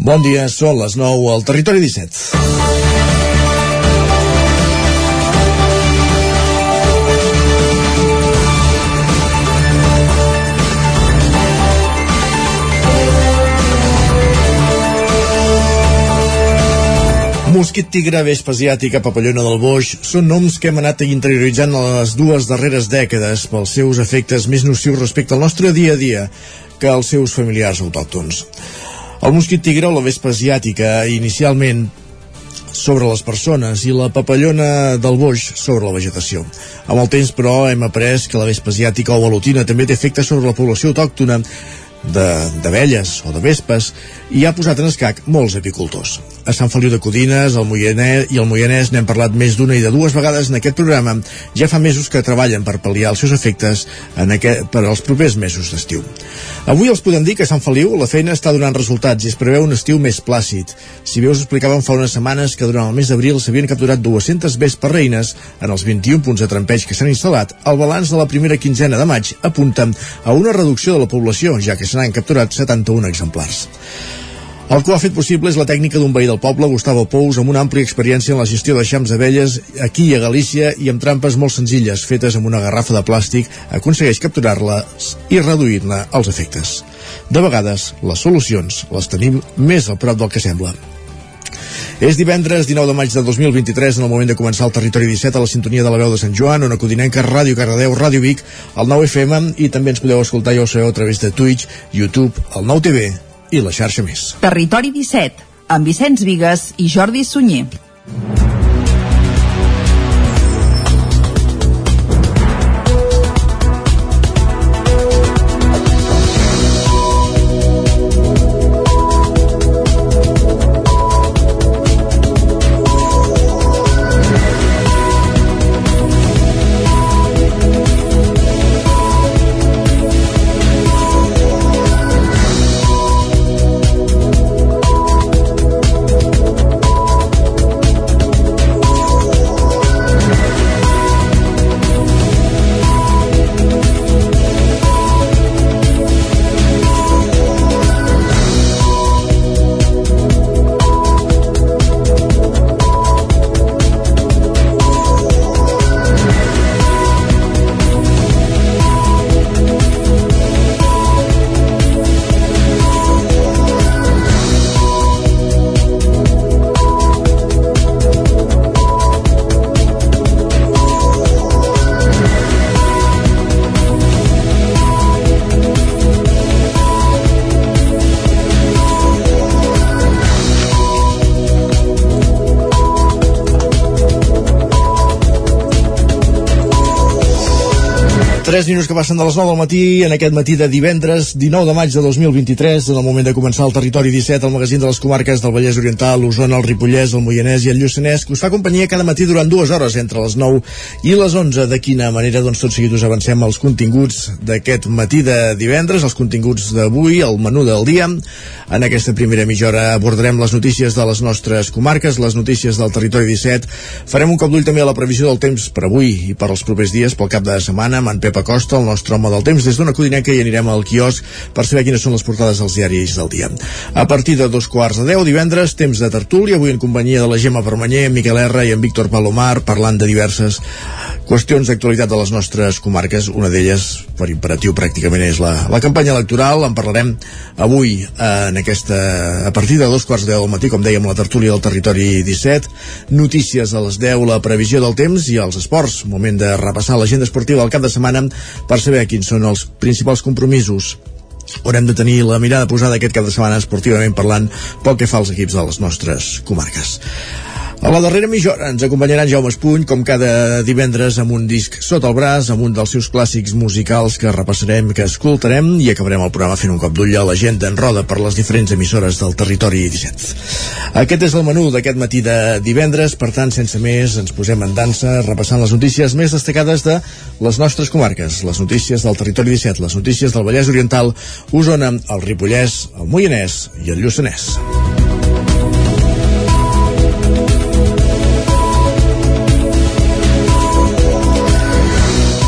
Bon dia, són les 9 al Territori 17. Mosquit tigre, vespa asiàtica, papallona del boix són noms que hem anat interioritzant a les dues darreres dècades pels seus efectes més nocius respecte al nostre dia a dia que als seus familiars autòctons. El mosquit tigre o la vespa asiàtica inicialment sobre les persones i la papallona del boix sobre la vegetació. Amb el temps, però, hem après que la vespa asiàtica o velutina també té efectes sobre la població autòctona d'abelles o de vespes i ha posat en escac molts apicultors a Sant Feliu de Codines el Moianès, i el Moianès n'hem parlat més d'una i de dues vegades en aquest programa. Ja fa mesos que treballen per pal·liar els seus efectes en aquest, per als propers mesos d'estiu. Avui els podem dir que a Sant Feliu la feina està donant resultats i es preveu un estiu més plàcid. Si bé us explicàvem fa unes setmanes que durant el mes d'abril s'havien capturat 200 vespes reines en els 21 punts de trampeig que s'han instal·lat, el balanç de la primera quinzena de maig apunta a una reducció de la població, ja que se n'han capturat 71 exemplars. El que ho ha fet possible és la tècnica d'un veí del poble, Gustavo Pous, amb una àmplia experiència en la gestió de xams d'abelles aquí a Galícia i amb trampes molt senzilles, fetes amb una garrafa de plàstic, aconsegueix capturar-les i reduir-ne els efectes. De vegades, les solucions les tenim més al prop del que sembla. És divendres 19 de maig de 2023 en el moment de començar el Territori 17 a la sintonia de la veu de Sant Joan, on acudinenca Ràdio Cardedeu, Ràdio Vic, el 9 FM i també ens podeu escoltar, ja ho sabeu, a través de Twitch, YouTube, el 9 TV i la xarxa més. Territori 17, amb Vicenç Vigues i Jordi Sunyer. 3 minuts que passen de les 9 del matí en aquest matí de divendres 19 de maig de 2023 en el moment de començar el Territori 17 el magazín de les comarques del Vallès Oriental l'Osona, el Ripollès, el Moianès i el Lluçanès que us fa companyia cada matí durant dues hores entre les 9 i les 11 de quina manera doncs tot seguit us avancem els continguts d'aquest matí de divendres els continguts d'avui, el menú del dia. En aquesta primera mitja hora abordarem les notícies de les nostres comarques les notícies del Territori 17 farem un cop d'ull també a la previsió del temps per avui i per als propers dies pel cap de setmana amb en Pep Acosta, el nostre home del temps, des d'una codinenca i anirem al quiosc per saber quines són les portades dels diaris del dia. A partir de dos quarts de deu, divendres, temps de tertúlia, avui en companyia de la Gemma Permanyer, Miquel R i en Víctor Palomar, parlant de diverses qüestions d'actualitat de les nostres comarques. Una d'elles, per imperatiu, pràcticament és la, la campanya electoral. En parlarem avui en aquesta, a partir de dos quarts de deu del matí, com dèiem, la tertúlia del territori 17. Notícies a les 10, la previsió del temps i els esports. Moment de repassar l'agenda esportiva del cap de setmana per saber quins són els principals compromisos haurem de tenir la mirada posada aquest cap de setmana esportivament parlant pel que fa als equips de les nostres comarques. A la darrera mitja hora ens acompanyarà en Jaume Espuny, com cada divendres, amb un disc sota el braç, amb un dels seus clàssics musicals que repassarem, que escoltarem, i acabarem el programa fent un cop d'ull a l'agenda en roda per les diferents emissores del territori 17. Aquest és el menú d'aquest matí de divendres, per tant, sense més, ens posem en dansa, repassant les notícies més destacades de les nostres comarques, les notícies del territori 17, les notícies del Vallès Oriental, Osona, el Ripollès, el Moianès i el Lluçanès.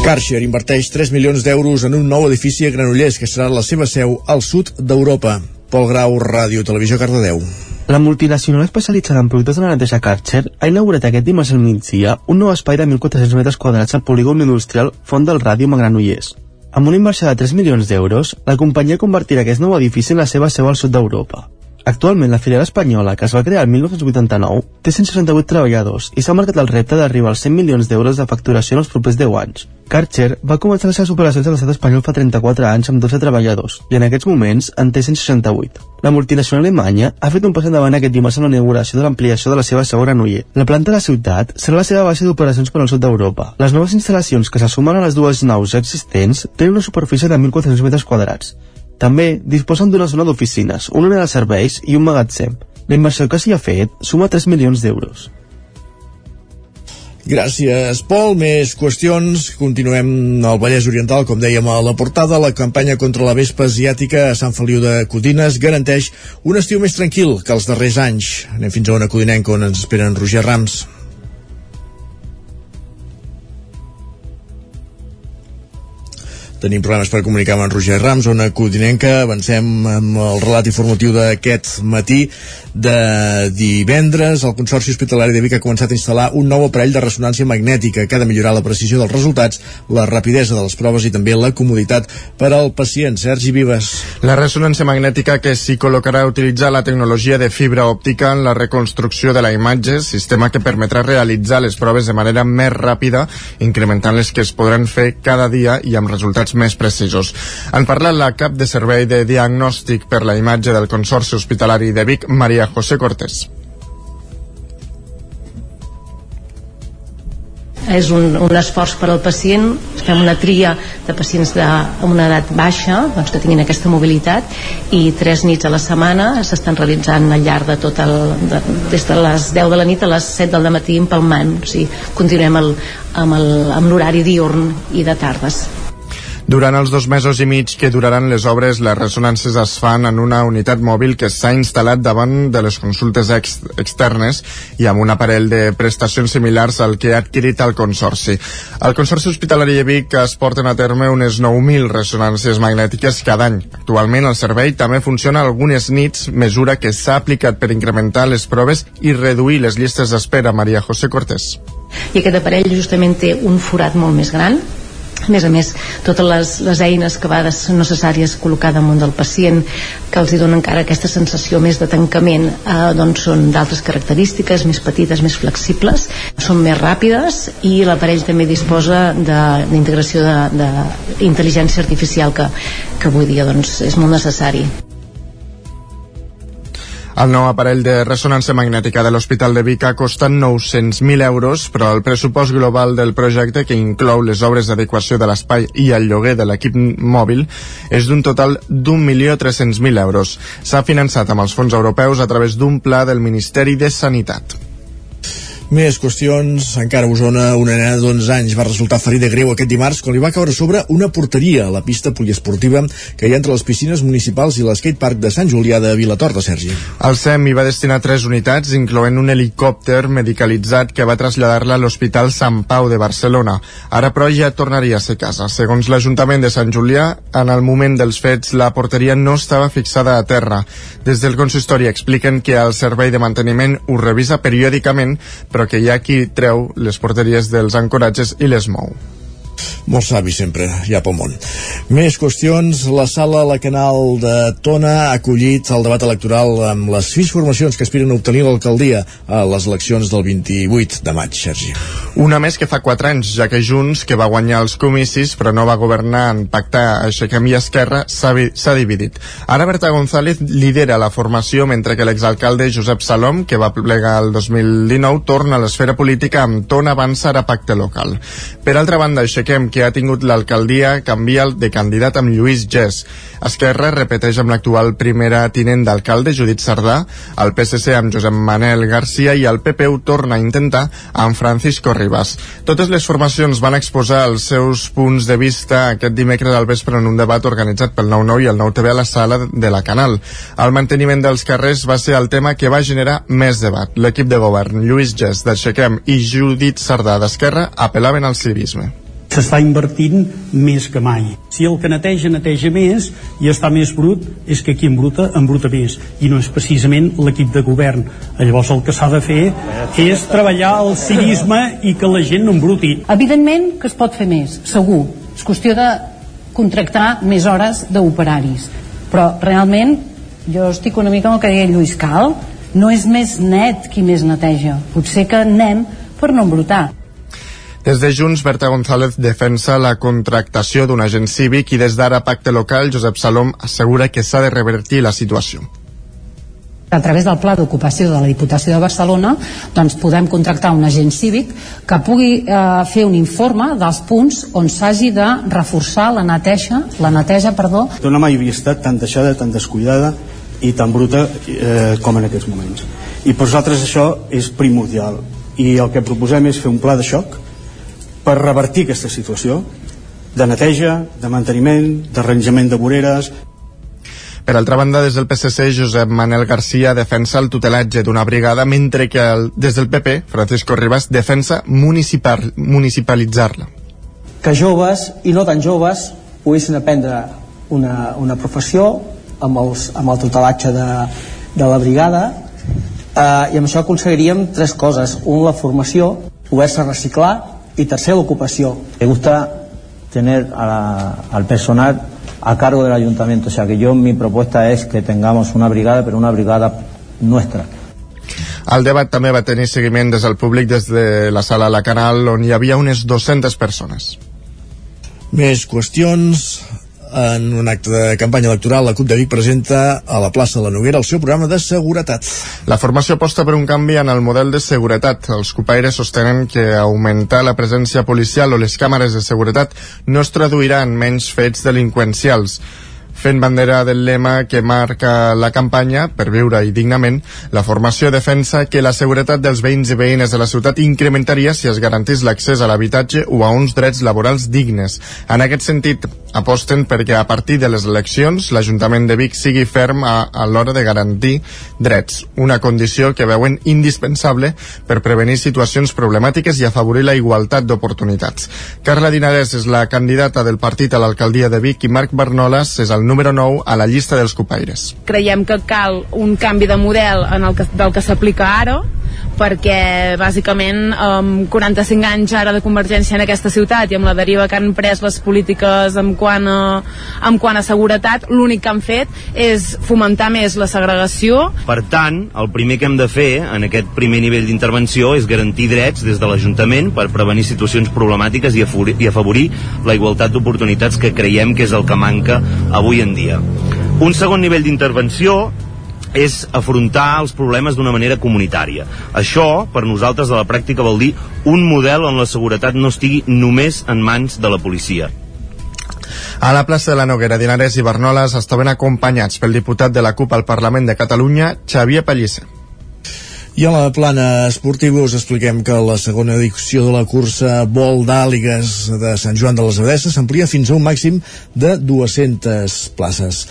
Karcher inverteix 3 milions d'euros en un nou edifici a Granollers que serà la seva seu al sud d'Europa. Pol Grau, Ràdio Televisió, Cardedeu. La multinacional especialitzada en productes de la neteja Karcher ha inaugurat aquest dimarts al migdia un nou espai de 1.400 metres quadrats al polígon industrial Font del Ràdio Magranollers. Amb una inversió de 3 milions d'euros, la companyia convertirà aquest nou edifici en la seva seu al sud d'Europa. Actualment, la filial espanyola, que es va crear el 1989, té 168 treballadors i s'ha marcat el repte d'arribar als 100 milions d'euros de facturació en els propers 10 anys. Karcher va començar les seves operacions a l'estat espanyol fa 34 anys amb 12 treballadors i en aquests moments en té 168. La multinacional alemanya ha fet un pas endavant aquest dimarts en la inauguració de l'ampliació de la seva seu a Granoller. La planta de la ciutat serà la seva base d'operacions per al sud d'Europa. Les noves instal·lacions que se sumen a les dues naus existents tenen una superfície de 1.400 metres quadrats també disposen d'una zona d'oficines, una de serveis i un magatzem. La inversió que s'hi ha fet suma 3 milions d'euros. Gràcies, Pol. Més qüestions. Continuem al Vallès Oriental, com dèiem a la portada. La campanya contra la vespa asiàtica a Sant Feliu de Codines garanteix un estiu més tranquil que els darrers anys. Anem fins a una codinenca on ens esperen Roger Rams. Tenim problemes per comunicar amb en Roger Rams, zona codinenca. Avancem amb el relat informatiu d'aquest matí de divendres. El Consorci Hospitalari de Vic ha començat a instal·lar un nou aparell de ressonància magnètica que ha de millorar la precisió dels resultats, la rapidesa de les proves i també la comoditat per al pacient. Sergi Vives. La ressonància magnètica que s'hi col·locarà utilitzar la tecnologia de fibra òptica en la reconstrucció de la imatge, sistema que permetrà realitzar les proves de manera més ràpida, incrementant les que es podran fer cada dia i amb resultats més precisos. En parla la cap de servei de diagnòstic per la imatge del Consorci Hospitalari de Vic, Maria José Cortés. és un, un esforç per al pacient. Fem una tria de pacients amb una edat baixa doncs, que tinguin aquesta mobilitat i tres nits a la setmana s'estan realitzant al llarg de tot el de, des de les 10 de la nit a les 7 del matí empalmant o sigui, continuem el, amb l'horari diurn i de tardes durant els dos mesos i mig que duraran les obres, les ressonàncies es fan en una unitat mòbil que s'ha instal·lat davant de les consultes ex externes i amb un aparell de prestacions similars al que ha adquirit el Consorci. Al Consorci Hospitalari de Vic es porten a terme unes 9.000 ressonàncies magnètiques cada any. Actualment el servei també funciona algunes nits, mesura que s'ha aplicat per incrementar les proves i reduir les llistes d'espera. Maria José Cortés. I aquest aparell justament té un forat molt més gran a més a més totes les, les eines que va són necessàries col·locar damunt del pacient que els donen encara aquesta sensació més de tancament. Eh, doncs són d'altres característiques més petites, més flexibles són més ràpides i l'aparell també disposa d'integració d'intel·ligència artificial que, que avui dia doncs, és molt necessari el nou aparell de ressonància magnètica de l'Hospital de Vic ha costat 900.000 euros, però el pressupost global del projecte, que inclou les obres d'adequació de l'espai i el lloguer de l'equip mòbil, és d'un total d'1.300.000 euros. S'ha finançat amb els fons europeus a través d'un pla del Ministeri de Sanitat. Més qüestions. Encara a Osona, una nena d'11 anys va resultar ferida greu aquest dimarts quan li va caure sobre una porteria a la pista poliesportiva que hi ha entre les piscines municipals i l'escatepark de Sant Julià de Vilatorta, Sergi. El SEM hi va destinar tres unitats, incloent un helicòpter medicalitzat que va traslladar-la a l'Hospital Sant Pau de Barcelona. Ara, però, ja tornaria a ser casa. Segons l'Ajuntament de Sant Julià, en el moment dels fets, la porteria no estava fixada a terra. Des del consistori expliquen que el servei de manteniment ho revisa periòdicament, però però que hi ha qui treu les porteries dels ancoratges i les mou molt savi sempre, ja pel món. Més qüestions, la sala La Canal de Tona ha acollit el debat electoral amb les sis formacions que aspiren a obtenir l'alcaldia a les eleccions del 28 de maig, Sergi. Una més que fa quatre anys, ja que Junts, que va guanyar els comicis però no va governar en pactar Aixequem i Esquerra, s'ha dividit. Ara Berta González lidera la formació mentre que l'exalcalde Josep Salom, que va plegar el 2019, torna a l'esfera política amb Tona avançar a pacte local. Per altra banda, Aixequem que ha tingut l'alcaldia canvia de candidat amb Lluís Gès. Esquerra repeteix amb l'actual primera tinent d'alcalde, Judit Sardà, el PSC amb Josep Manel Garcia i el PP ho torna a intentar amb Francisco Ribas. Totes les formacions van exposar els seus punts de vista aquest dimecres al vespre en un debat organitzat pel 9-9 i el 9-TV a la sala de la Canal. El manteniment dels carrers va ser el tema que va generar més debat. L'equip de govern, Lluís Gès d'Aixequem i Judit Sardà d'Esquerra apel·laven al civisme s'està invertint més que mai. Si el que neteja, neteja més i està més brut, és que qui embruta, embruta més. I no és precisament l'equip de govern. Llavors el que s'ha de fer és treballar el cinisme i que la gent no embruti. Evidentment que es pot fer més, segur. És qüestió de contractar més hores d'operaris. Però realment jo estic una mica amb el que deia Lluís Cal, no és més net qui més neteja. Potser que anem per no embrutar. Des de Junts, Berta González defensa la contractació d'un agent cívic i des d'ara Pacte Local, Josep Salom assegura que s'ha de revertir la situació a través del Pla d'Ocupació de la Diputació de Barcelona doncs podem contractar un agent cívic que pugui eh, fer un informe dels punts on s'hagi de reforçar la neteja, la neteja perdó. No mai havia estat tan deixada, tan descuidada i tan bruta eh, com en aquests moments. I per nosaltres això és primordial i el que proposem és fer un pla de xoc per revertir aquesta situació de neteja, de manteniment, d'arranjament de voreres. Per altra banda, des del PSC, Josep Manel Garcia defensa el tutelatge d'una brigada, mentre que el, des del PP, Francisco Ribas, defensa municipal, municipalitzar-la. Que joves, i no tan joves, poguessin aprendre una, una professió amb, els, amb el tutelatge de, de la brigada eh, i amb això aconseguiríem tres coses. Un, la formació, poder-se reciclar y tercera ocupación. Me gusta tener a la, al personal a cargo del ayuntamiento, o sea que yo mi propuesta es que tengamos una brigada, pero una brigada nuestra. El debat també va tenir seguiment des del públic des de la sala La Canal on hi havia unes 200 persones. Més qüestions en un acte de campanya electoral, la CUP de Vic presenta a la plaça de la Noguera el seu programa de seguretat. La formació aposta per un canvi en el model de seguretat. Els copaires sostenen que augmentar la presència policial o les càmeres de seguretat no es traduirà en menys fets delinqüencials fent bandera del lema que marca la campanya per viure i dignament, la formació defensa que la seguretat dels veïns i veïnes de la ciutat incrementaria si es garantís l'accés a l'habitatge o a uns drets laborals dignes. En aquest sentit, aposten perquè a partir de les eleccions l'Ajuntament de Vic sigui ferm a, a l'hora de garantir drets, una condició que veuen indispensable per prevenir situacions problemàtiques i afavorir la igualtat d'oportunitats. Carla Dinarès és la candidata del partit a l'alcaldia de Vic i Marc Bernoles és el número 9 a la llista dels copaires. Creiem que cal un canvi de model en el que, del que s'aplica ara perquè bàsicament amb 45 anys ara de Convergència en aquesta ciutat i amb la deriva que han pres les polítiques en quant a, en quant a seguretat l'únic que han fet és fomentar més la segregació Per tant, el primer que hem de fer en aquest primer nivell d'intervenció és garantir drets des de l'Ajuntament per prevenir situacions problemàtiques i afavorir, i afavorir la igualtat d'oportunitats que creiem que és el que manca avui en dia. Un segon nivell d'intervenció és afrontar els problemes d'una manera comunitària. Això, per nosaltres, a la pràctica vol dir un model on la seguretat no estigui només en mans de la policia. A la plaça de la Noguera, Dinares i Bernoles estaven acompanyats pel diputat de la CUP al Parlament de Catalunya, Xavier Pallissa. I a la plana esportiva us expliquem que la segona edició de la cursa Vol d'Àligues de Sant Joan de les Abadesses s'amplia fins a un màxim de 200 places.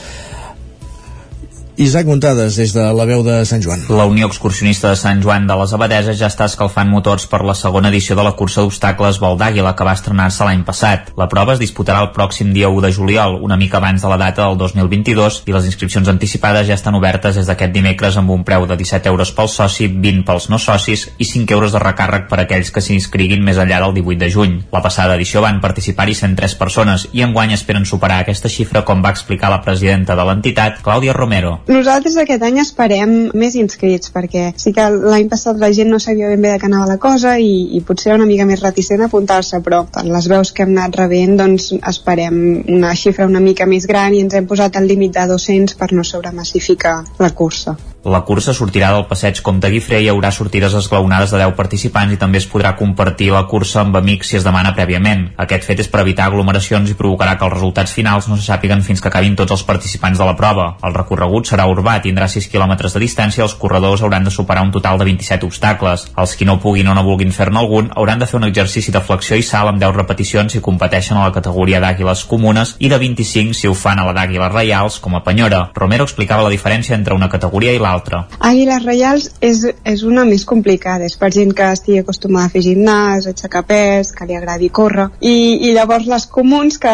Isaac Montades, des de la veu de Sant Joan. La Unió Excursionista de Sant Joan de les Abadeses ja està escalfant motors per la segona edició de la cursa d'obstacles Vol d'Àguila, que va estrenar-se l'any passat. La prova es disputarà el pròxim dia 1 de juliol, una mica abans de la data del 2022, i les inscripcions anticipades ja estan obertes des d'aquest dimecres amb un preu de 17 euros pel soci, 20 pels no socis i 5 euros de recàrrec per a aquells que s'inscriguin més enllà del 18 de juny. La passada edició van participar-hi 103 persones i enguany esperen superar aquesta xifra, com va explicar la presidenta de l'entitat, Clàudia Romero. Nosaltres aquest any esperem més inscrits perquè sí que l'any passat la gent no sabia ben bé de què anava la cosa i, i potser era una mica més reticent a apuntar-se però per les veus que hem anat rebent doncs esperem una xifra una mica més gran i ens hem posat el límit de 200 per no sobremassificar la cursa. La cursa sortirà del passeig Comte Guifré i hi haurà sortides esglaonades de 10 participants i també es podrà compartir la cursa amb amics si es demana prèviament. Aquest fet és per evitar aglomeracions i provocarà que els resultats finals no se sàpiguen fins que acabin tots els participants de la prova. El recorregut serà urbà, tindrà 6 quilòmetres de distància i els corredors hauran de superar un total de 27 obstacles. Els qui no puguin o no vulguin fer-ne algun hauran de fer un exercici de flexió i salt amb 10 repeticions si competeixen a la categoria d'àguiles comunes i de 25 si ho fan a la d'àguiles reials com a penyora. Romero explicava la diferència entre una categoria i l'altra l'altre. Àguiles reials és, és una més complicada, és per gent que estigui acostumada a fer gimnàs, a aixecar pes, que li agradi córrer, i, i llavors les comuns que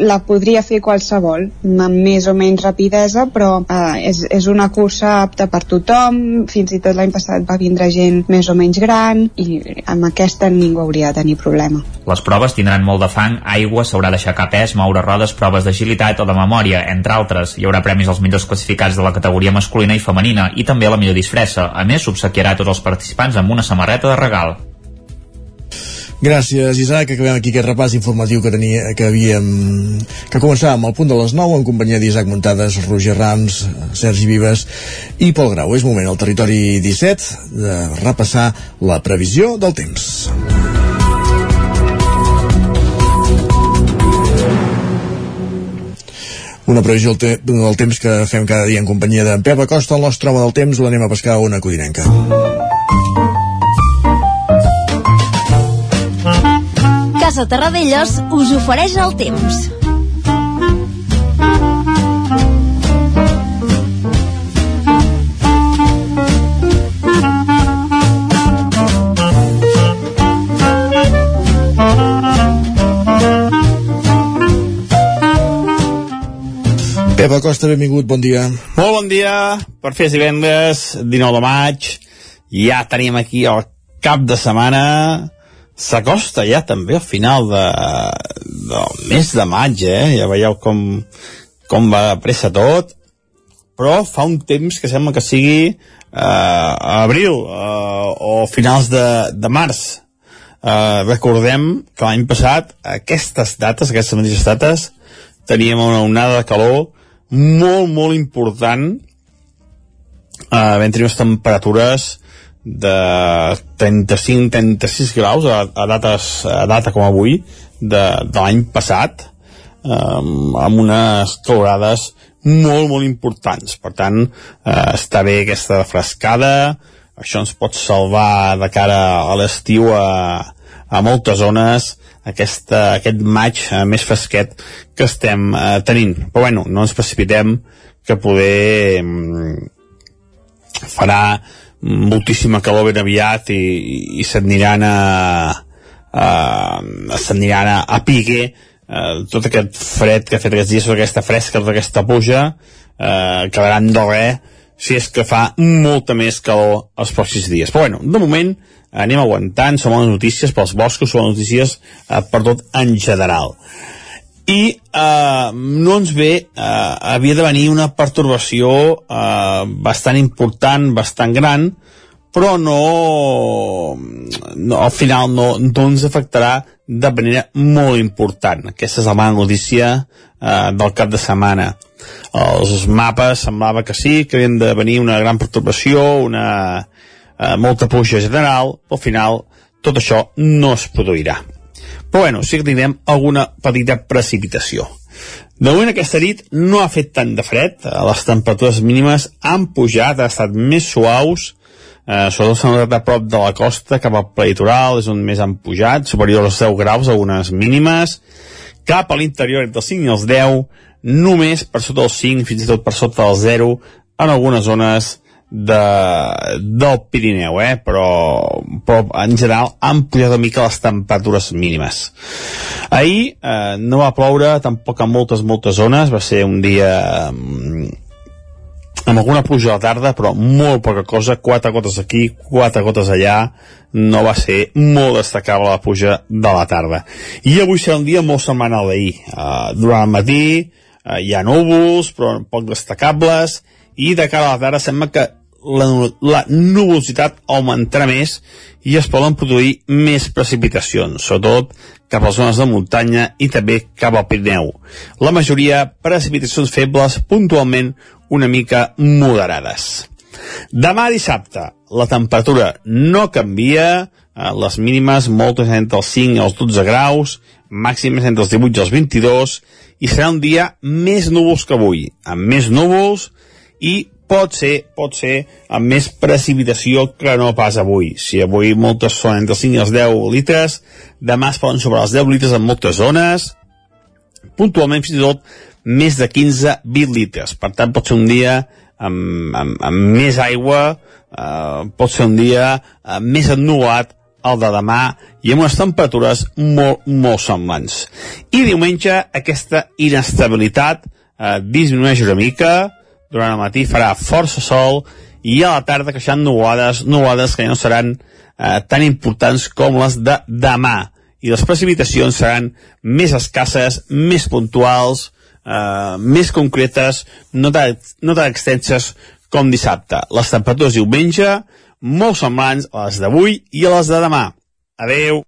la podria fer qualsevol, amb més o menys rapidesa, però eh, és, és una cursa apta per tothom, fins i tot l'any passat va vindre gent més o menys gran, i amb aquesta ningú hauria de tenir problema. Les proves tindran molt de fang, aigua, s'haurà d'aixecar pes, moure rodes, proves d'agilitat o de memòria, entre altres. Hi haurà premis als millors classificats de la categoria masculina i femenina i també la millor disfressa. A més, s'obsequiarà a tots els participants amb una samarreta de regal. Gràcies, Isaac. Acabem aquí aquest repàs informatiu que tenia, que havíem, que començàvem al punt de les 9 en companyia d'Isaac Muntades, Roger Rams, Sergi Vives i Pol Grau. És moment al territori 17 de repassar la previsió del temps. Una previsió del, te del temps que fem cada dia en companyia d'en Pep Acosta, el nostre home del temps, l'anem a pescar a una codinenca. Casa Terradellos us ofereix el temps. Pep Acosta, benvingut, bon dia. Molt bon dia, per fer divendres, 19 de maig, ja tenim aquí el cap de setmana, s'acosta ja també al final de, del mes de maig, eh? ja veieu com, com va de pressa tot, però fa un temps que sembla que sigui eh, abril eh, o finals de, de març. Eh, recordem que l'any passat aquestes dates, aquestes mateixes dates, teníem una onada de calor molt, molt important. Eh, tenir unes temperatures de 35-36 graus a, a, dates, a data com avui de, de l'any passat eh, amb unes calorades molt, molt importants. Per tant eh, està bé aquesta frescada això ens pot salvar de cara a l'estiu a, a moltes zones aquesta, aquest maig eh, més fresquet que estem eh, tenint. Però bueno, no ens precipitem que poder mm, farà moltíssima calor ben aviat i, i, i s'aniran a, a s'aniran a, a pique eh, tot aquest fred que ha fet aquests dies, tota aquesta fresca, tota aquesta puja eh, quedaran de res si és que fa molta més calor els pròxims dies. Però bueno, de moment anem aguantant, són bones notícies pels boscos, són notícies eh, per tot en general. I eh, no ens ve, eh, havia de venir una pertorbació eh, bastant important, bastant gran, però no, no al final no, no ens afectarà de manera molt important. Aquesta és la mala notícia eh, del cap de setmana. Els mapes semblava que sí, que havien de venir una gran perturbació, una, eh, molta puja general, al final tot això no es produirà. Però bueno, sí que tindrem alguna petita precipitació. De moment aquesta nit no ha fet tant de fred, eh, les temperatures mínimes han pujat, han estat més suaus, eh, sobretot s'han notat a prop de la costa, cap al litoral, és on més han pujat, superior als 10 graus, algunes mínimes, cap a l'interior entre els 5 i els 10, només per sota dels 5, fins i tot per sota del 0, en algunes zones de, del Pirineu, eh? però, però en general han pujat una mica les temperatures mínimes. Ahir eh, no va ploure tampoc en moltes, moltes zones, va ser un dia eh, amb alguna pluja a la tarda, però molt poca cosa, quatre gotes aquí, quatre gotes allà, no va ser molt destacable la pluja de la tarda. I avui serà un dia molt setmanal d'ahir. Uh, durant el matí uh, hi ha núvols, però poc destacables, i de cara a la tarda sembla que la, la nuvolositat augmentarà més i es poden produir més precipitacions, sobretot cap a les zones de muntanya i també cap al Pirineu. La majoria precipitacions febles, puntualment una mica moderades. Demà dissabte, la temperatura no canvia, eh, les mínimes moltes entre els 5 i els 12 graus, màximes entre els 18 i els 22, i serà un dia més núvols que avui, amb més núvols i pot ser, pot ser amb més precipitació que no pas avui. Si avui moltes són entre els 5 i els 10 litres, demà es poden sobre els 10 litres en moltes zones, puntualment fins i tot més de 15-20 litres. Per tant, pot ser un dia amb, amb, amb més aigua, eh, pot ser un dia eh, més ennuat el de demà i amb unes temperatures molt, molt semblants. I diumenge aquesta inestabilitat eh, disminueix una mica, durant el matí farà força sol i a la tarda creixen nuades, nuades que ja no seran eh, tan importants com les de demà i les precipitacions seran més escasses, més puntuals, eh, més concretes, no tan, no tan extenses com dissabte. Les temperatures diumenge molt semblants a les d'avui i a les de demà. Adeu!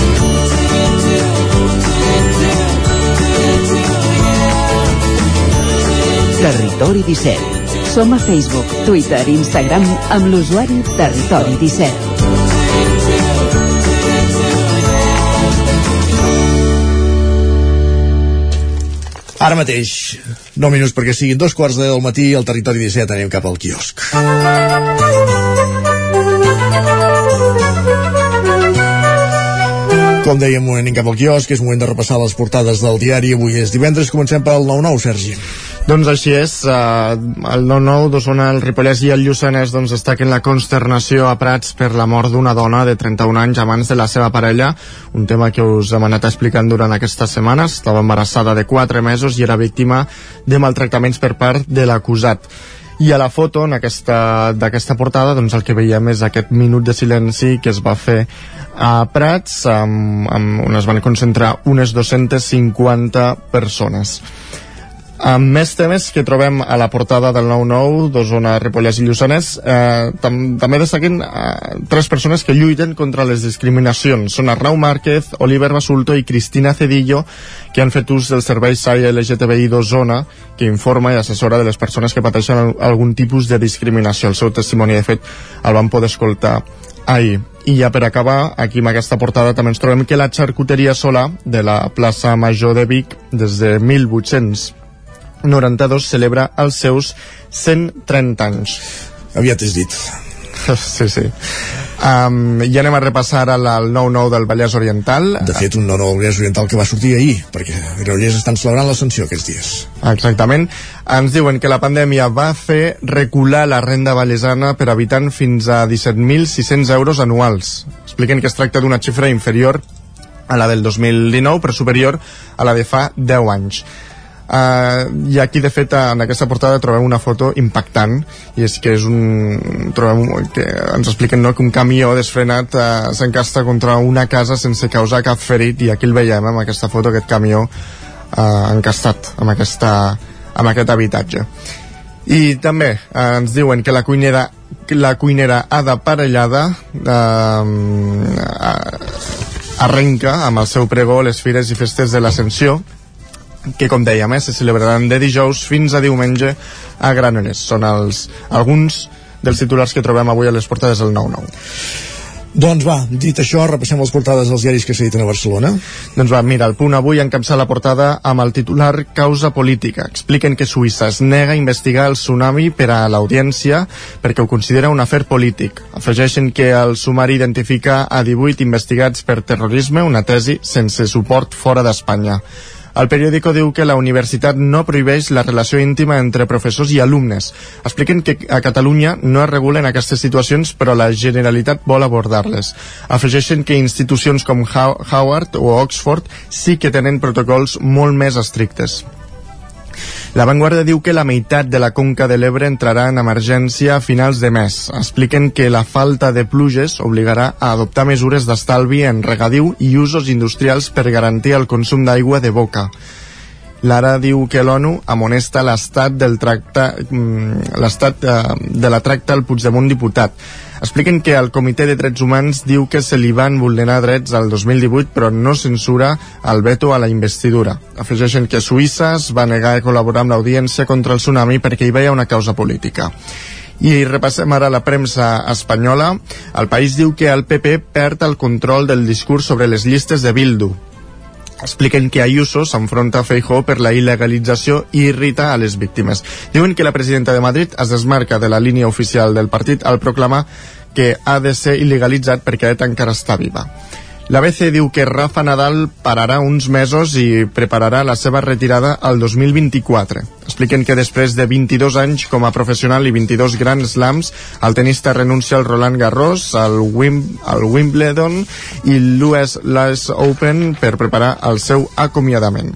Territori 17. Som a Facebook, Twitter i Instagram amb l'usuari Territori 17. Ara mateix, 9 minuts perquè siguin dos quarts de del matí al territori 17 anem cap al quiosc. Com dèiem, anem cap al quiosc, és moment de repassar les portades del diari. Avui és divendres, comencem pel 9-9, Sergi. Doncs així és, eh, el 9-9 d'Osona, el Ripollès i el Lluçanès doncs, destaquen la consternació a Prats per la mort d'una dona de 31 anys abans de la seva parella, un tema que us hem anat explicant durant aquestes setmanes. Estava embarassada de 4 mesos i era víctima de maltractaments per part de l'acusat. I a la foto d'aquesta portada doncs el que veiem és aquest minut de silenci que es va fer a Prats amb, amb, on es van concentrar unes 250 persones. Amb més temes que trobem a la portada del 9-9 d'Osona, Ripollès i Lluçanès, eh, tam també destaquen eh, tres persones que lluiten contra les discriminacions. Són Arnau Márquez, Oliver Basulto i Cristina Cedillo, que han fet ús del servei SAI LGTBI d'Osona, que informa i assessora de les persones que pateixen algun tipus de discriminació. El seu testimoni, de fet, el van poder escoltar ahir. I ja per acabar, aquí amb aquesta portada també ens trobem que la xarcuteria Solà de la plaça Major de Vic, des de 1800 92 celebra els seus 130 anys. Aviat és dit. Sí, sí. Um, I anem a repassar el 9-9 del Vallès Oriental. De fet, un 9-9 del Vallès Oriental que va sortir ahir, perquè Granollers estan celebrant l'ascensió aquests dies. Exactament. Ens diuen que la pandèmia va fer recular la renda vallesana per habitant fins a 17.600 euros anuals. Expliquen que es tracta d'una xifra inferior a la del 2019, però superior a la de fa 10 anys. Uh, I aquí, de fet, en aquesta portada trobem una foto impactant, i és que és un... Trobem que ens expliquen no, que un camió desfrenat uh, s'encasta contra una casa sense causar cap ferit, i aquí el veiem, amb aquesta foto, aquest camió uh, encastat amb, aquesta, amb aquest habitatge. I també uh, ens diuen que la cuinera la cuinera Ada Parellada uh, arrenca amb el seu pregó les fires i festes de l'Ascensió que com dèiem, eh, se celebraran de dijous fins a diumenge a Granollers. Són els, alguns dels titulars que trobem avui a les portades del 9-9. Doncs va, dit això, repassem les portades dels diaris que s'editen a Barcelona. Doncs va, mira, el punt avui encapça la portada amb el titular Causa política. Expliquen que Suïssa es nega a investigar el tsunami per a l'audiència perquè ho considera un afer polític. Afegeixen que el sumari identifica a 18 investigats per terrorisme, una tesi sense suport fora d'Espanya. El periòdico diu que la universitat no prohibeix la relació íntima entre professors i alumnes. Expliquen que a Catalunya no es regulen aquestes situacions, però la Generalitat vol abordar-les. Afegeixen que institucions com Howard o Oxford sí que tenen protocols molt més estrictes. La Vanguardia diu que la meitat de la conca de l'Ebre entrarà en emergència a finals de mes. Expliquen que la falta de pluges obligarà a adoptar mesures d'estalvi en regadiu i usos industrials per garantir el consum d'aigua de boca. L'ara diu que l'ONU amonesta l'estat del tracte, l'estat de la tracta al Puigdemont diputat. Expliquen que el Comitè de Drets Humans diu que se li van vulnerar drets al 2018 però no censura el veto a la investidura. Afegeixen que Suïssa es va negar a col·laborar amb l'audiència contra el tsunami perquè hi veia una causa política. I repassem ara la premsa espanyola. El país diu que el PP perd el control del discurs sobre les llistes de Bildu. Expliquen que Ayuso s'enfronta a Feijó per la il·legalització i irrita a les víctimes. Diuen que la presidenta de Madrid es desmarca de la línia oficial del partit al proclamar que ha de ser il·legalitzat perquè ETA encara està viva. La BC diu que Rafa Nadal pararà uns mesos i prepararà la seva retirada al 2024. Expliquen que després de 22 anys com a professional i 22 grans slams, el tenista renuncia al Roland Garros, al, Wim, al Wimbledon i l'US Open per preparar el seu acomiadament.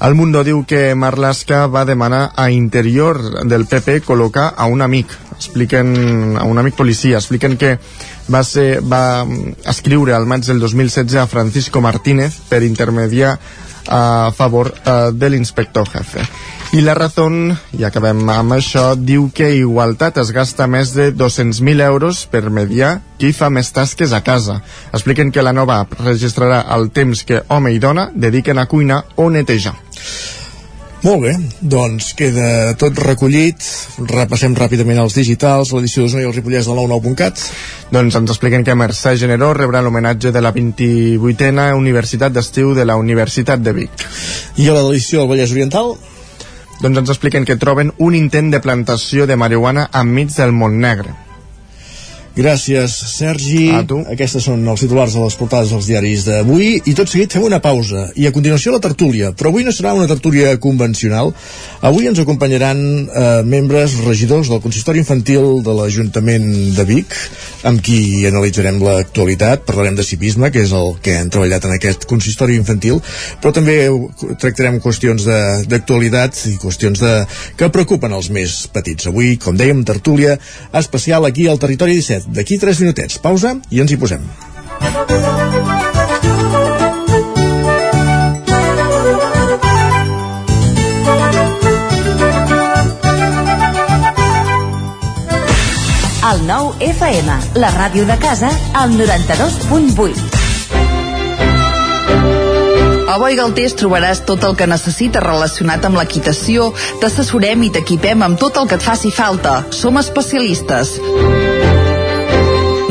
El Mundo diu que Marlaska va demanar a interior del PP col·locar a un amic, expliquen a un amic policia, expliquen que va, ser, va escriure al maig del 2016 a Francisco Martínez per intermediar a favor uh, de l'inspector jefe. I la Razón, i acabem amb això, diu que Igualtat es gasta més de 200.000 euros per mediar qui fa més tasques a casa. Expliquen que la nova app registrarà el temps que home i dona dediquen a cuinar o netejar. Molt bé, doncs queda tot recollit. Repassem ràpidament els digitals, l'edició d'Osona i el Ripollès del 99.cat. Doncs ens expliquen que Mercè Generó rebrà l'homenatge de la 28a Universitat d'Estiu de la Universitat de Vic. I a l'edició del Vallès Oriental? Doncs ens expliquen que troben un intent de plantació de marihuana enmig del Montnegre. Gràcies, Sergi. A tu. Aquestes són els titulars de les portades dels diaris d'avui i tot seguit fem una pausa i a continuació la tertúlia, però avui no serà una tertúlia convencional. Avui ens acompanyaran eh, membres regidors del consistori infantil de l'Ajuntament de Vic, amb qui analitzarem l'actualitat, parlarem de civisme, que és el que han treballat en aquest consistori infantil, però també tractarem qüestions d'actualitat i qüestions de, que preocupen els més petits. Avui, com dèiem, tertúlia especial aquí al Territori 17 d'aquí 3 minutets. Pausa i ens hi posem. El nou FM, la ràdio de casa, al 92.8. A Boi Galtés trobaràs tot el que necessites relacionat amb l'equitació, t'assessorem i t'equipem amb tot el que et faci falta. Som especialistes.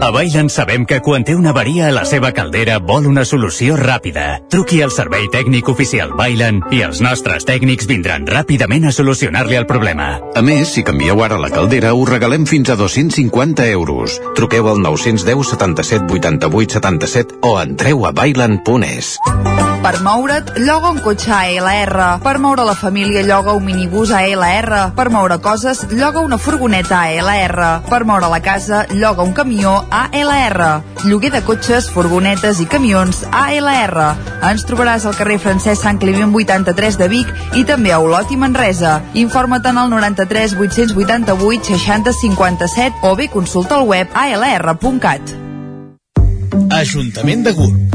A Bailen sabem que quan té una avaria a la seva caldera vol una solució ràpida. Truqui al servei tècnic oficial Bailen i els nostres tècnics vindran ràpidament a solucionar-li el problema. A més, si canvieu ara la caldera, us regalem fins a 250 euros. Truqueu al 910 77 88 77 o entreu a bailen.es. Per moure't, lloga un cotxe ALR. Per moure la família, lloga un minibús ALR. Per moure coses, lloga una furgoneta ALR. Per moure la casa, lloga un camió ALR. Lloguer de cotxes, furgonetes i camions ALR. Ens trobaràs al carrer Francesc Sant Climent 83 de Vic i també a Olot i Manresa. Informa't en el 93 888 60 57 o bé consulta el web alr.cat. Ajuntament de Gurb.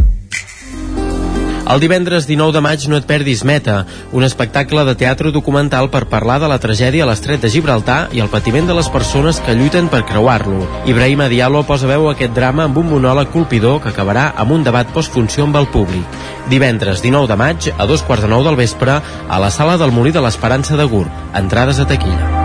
El divendres 19 de maig no et perdis Meta, un espectacle de teatre documental per parlar de la tragèdia a l'estret de Gibraltar i el patiment de les persones que lluiten per creuar-lo. Ibrahim Diallo posa veu a aquest drama amb un monòleg colpidor que acabarà amb un debat postfunció amb el públic. Divendres 19 de maig, a dos quarts de nou del vespre, a la sala del Molí de l'Esperança de Gurb. Entrades a taquilla.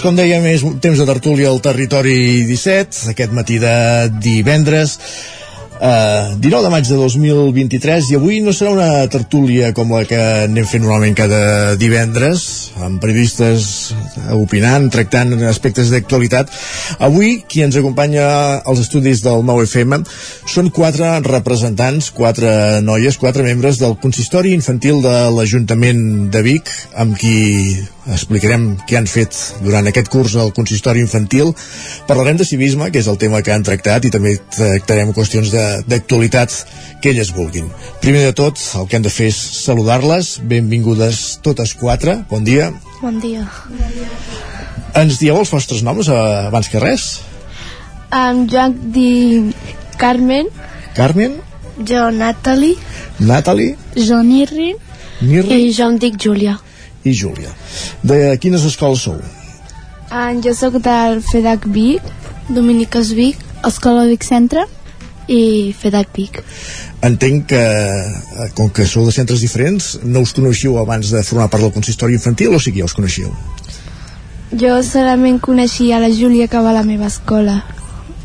Doncs com dèiem, és temps de tertúlia al territori 17, aquest matí de divendres. Uh, 19 de maig de 2023 i avui no serà una tertúlia com la que anem fent normalment cada divendres amb periodistes opinant, tractant aspectes d'actualitat avui qui ens acompanya als estudis del 9FM són quatre representants quatre noies, quatre membres del consistori infantil de l'Ajuntament de Vic amb qui explicarem què han fet durant aquest curs al consistori infantil parlarem de civisme, que és el tema que han tractat i també tractarem qüestions d'actualitat que elles vulguin. Primer de tot, el que hem de fer és saludar-les. Benvingudes totes quatre. Bon dia. Bon dia. Ens dieu els vostres noms eh, abans que res? Um, jo em dic Carmen, Carmen, jo Natalie, Natalie, jo Nirri, Nirri i jo em dic Júlia. I Júlia. De quines escoles sou? Um, jo sóc del FEDAC Vic, Dominiques Vic, Escola Vic Centre i FEDAC Vic. Entenc que, eh, com que sou de centres diferents, no us coneixíeu abans de formar part del consistori infantil o sí que ja us coneixíeu? Jo solament coneixia la Júlia que va a la meva escola.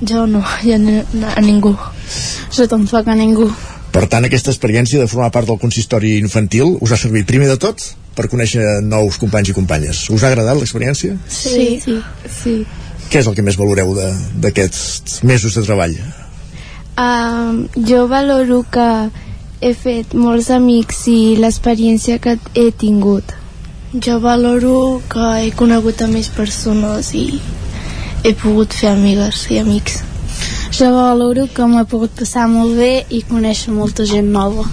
Jo no, jo no, no a ningú. Jo tampoc a ningú. Per tant, aquesta experiència de formar part del consistori infantil us ha servit primer de tot per conèixer nous companys i companyes. Us ha agradat l'experiència? Sí, sí. sí. Què és el que més valoreu d'aquests mesos de treball? Um, jo valoro que he fet molts amics i l'experiència que he tingut. Jo valoro que he conegut a més persones i he pogut fer amigues i amics. Jo valoro que m'he pogut passar molt bé i conèixer molta gent nova.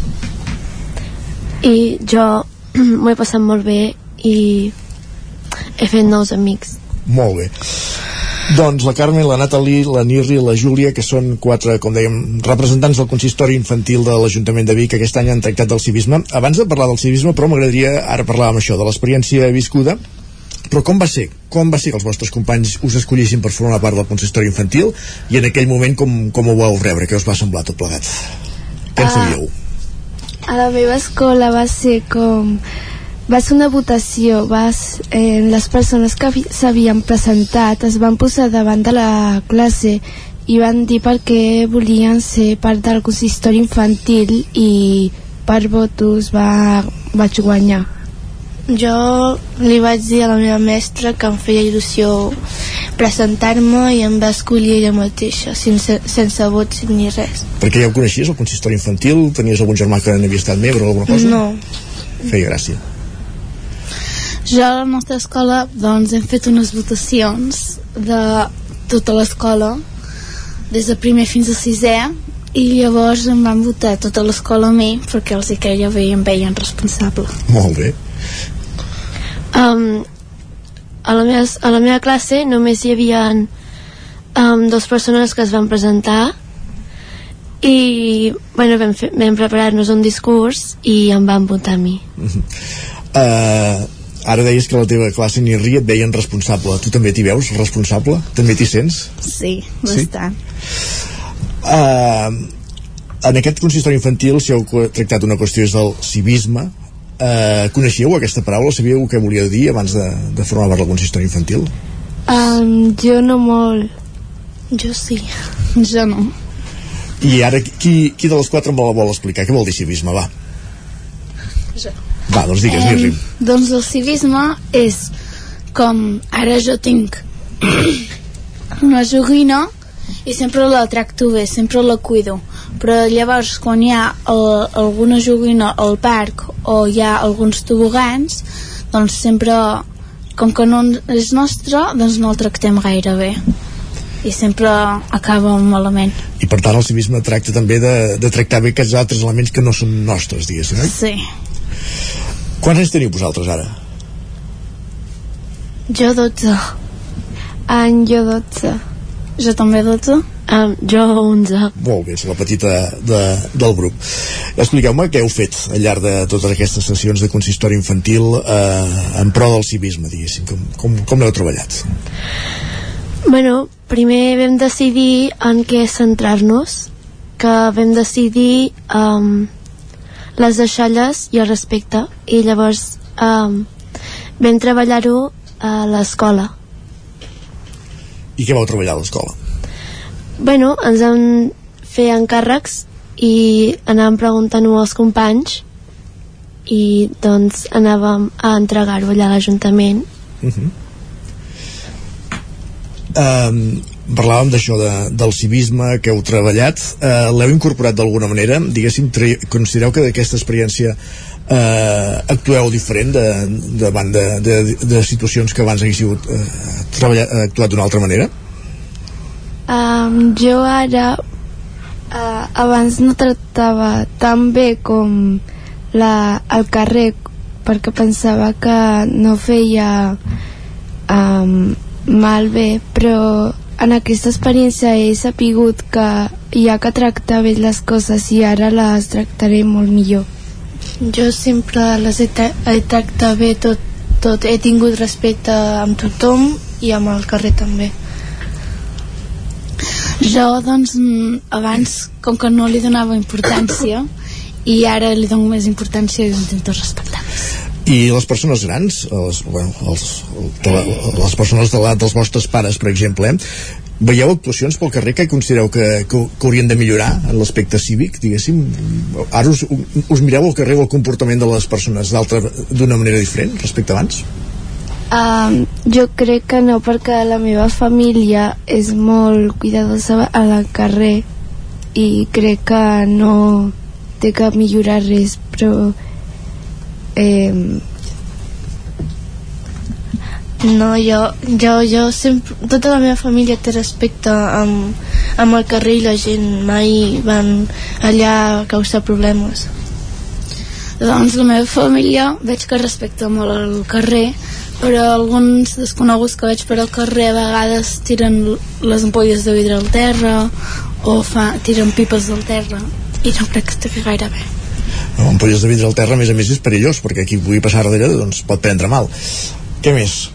I jo m'ho he passat molt bé i he fet nous amics. Molt bé. Doncs la Carmen, la Natalie, la Nirri la Júlia, que són quatre, com dèiem, representants del consistori infantil de l'Ajuntament de Vic, que aquest any han tractat del civisme. Abans de parlar del civisme, però m'agradaria ara parlar amb això, de l'experiència viscuda, però com va ser? Com va ser que els vostres companys us escollissin per formar part del consistori infantil i en aquell moment com, com ho vau rebre? Què us va semblar tot plegat? Què en Ah. sabíeu? A la meva escola va ser com... Va ser una votació, vas, eh, les persones que havi- s'havien presentat es van posar davant de la classe i van dir per què volien ser part del consistori infantil i per votos va, vaig guanyar. Jo li vaig dir a la meva mestra que em feia il·lusió presentar-me i em va escollir ella mateixa, sense, sense vots ni res. Perquè ja ho coneixies, el consistori infantil? Tenies algun germà que n'havia estat membre o alguna cosa? No. Feia gràcia. Jo a la nostra escola doncs hem fet unes votacions de tota l'escola des de primer fins a sisè i llavors em van votar tota l'escola a mi perquè els hi creia bé i em veien responsable. Molt bé. Um, a, la meva, a la meva classe només hi havia um, dues persones que es van presentar i bueno, vam, fer, vam preparar-nos un discurs i em van votar a mi. Uh, ara deies que la teva classe ni ria et veien responsable. Tu també t'hi veus responsable? també t'hi sents? sí, bastant. Uh, en aquest consistori infantil si heu tractat una qüestió és del civisme uh, coneixíeu aquesta paraula? sabíeu què volia dir abans de, de formar part del consistori infantil? um, jo no molt jo sí, jo no i ara qui, qui de les quatre me la vol explicar? què vol dir civisme? va jo va, doncs digues, eh, Mirri. Doncs el civisme és com ara jo tinc una joguina i sempre la tracto bé, sempre la cuido però llavors quan hi ha el, alguna joguina al parc o hi ha alguns tobogans doncs sempre com que no és nostre doncs no el tractem gaire bé i sempre acaba malament i per tant el civisme tracta també de, de tractar bé aquests altres elements que no són nostres diguéssim, eh? sí Quants anys teniu vosaltres ara? Jo 12. En jo 12. Jo també 12. Um, jo 11. Molt bé, és la petita de, del grup. Expliqueu-me què heu fet al llarg de totes aquestes sessions de consistori infantil eh, en pro del civisme, diguéssim. Com, com, com l'heu treballat? Bueno, primer vam decidir en què centrar-nos, que vam decidir um, les deixalles i el respecte, i llavors um, vam treballar-ho a l'escola. I què vau treballar a l'escola? Bueno, ens vam fer encàrrecs i anàvem preguntant-ho als companys i doncs anàvem a entregar-ho allà a l'Ajuntament. Uh -huh. um, parlàvem d'això de, del civisme que heu treballat uh, l'heu incorporat d'alguna manera diguéssim, considereu que d'aquesta experiència eh, actueu diferent de, davant de, de, de situacions que abans haguéssiu eh, treballat, actuat d'una altra manera? Um, jo ara uh, abans no tractava tan bé com la, al carrer perquè pensava que no feia um, mal bé però en aquesta experiència he sapigut que hi ha que tractar bé les coses i ara les tractaré molt millor. Jo sempre les he, tra he tractat bé tot, tot. He tingut respecte amb tothom i amb el carrer també jo, doncs, abans, com que no li donava importància, i ara li dono més importància i intento respectar més. I les persones grans, les, bueno, els, de, les persones de l'edat dels vostres pares, per exemple, eh, veieu actuacions pel carrer que considereu que, que, que haurien de millorar en l'aspecte cívic, diguéssim? Ara us, us mireu al carrer el comportament de les persones d'una manera diferent respecte abans? Um, jo crec que no, perquè la meva família és molt cuidadosa a la carrer i crec que no té que millorar res, però eh, no, jo, jo, jo sempre, tota la meva família té respecte amb, amb el carrer i la gent mai van allà a causar problemes. Doncs la meva família veig que respecta molt el carrer però alguns desconeguts que veig per al carrer a vegades tiren les ampolles de vidre al terra o fa, tiren pipes al terra i no crec que estigui gaire bé. No, ampolles de vidre al terra a més a més és perillós perquè qui pugui passar darrere doncs pot prendre mal. Què més?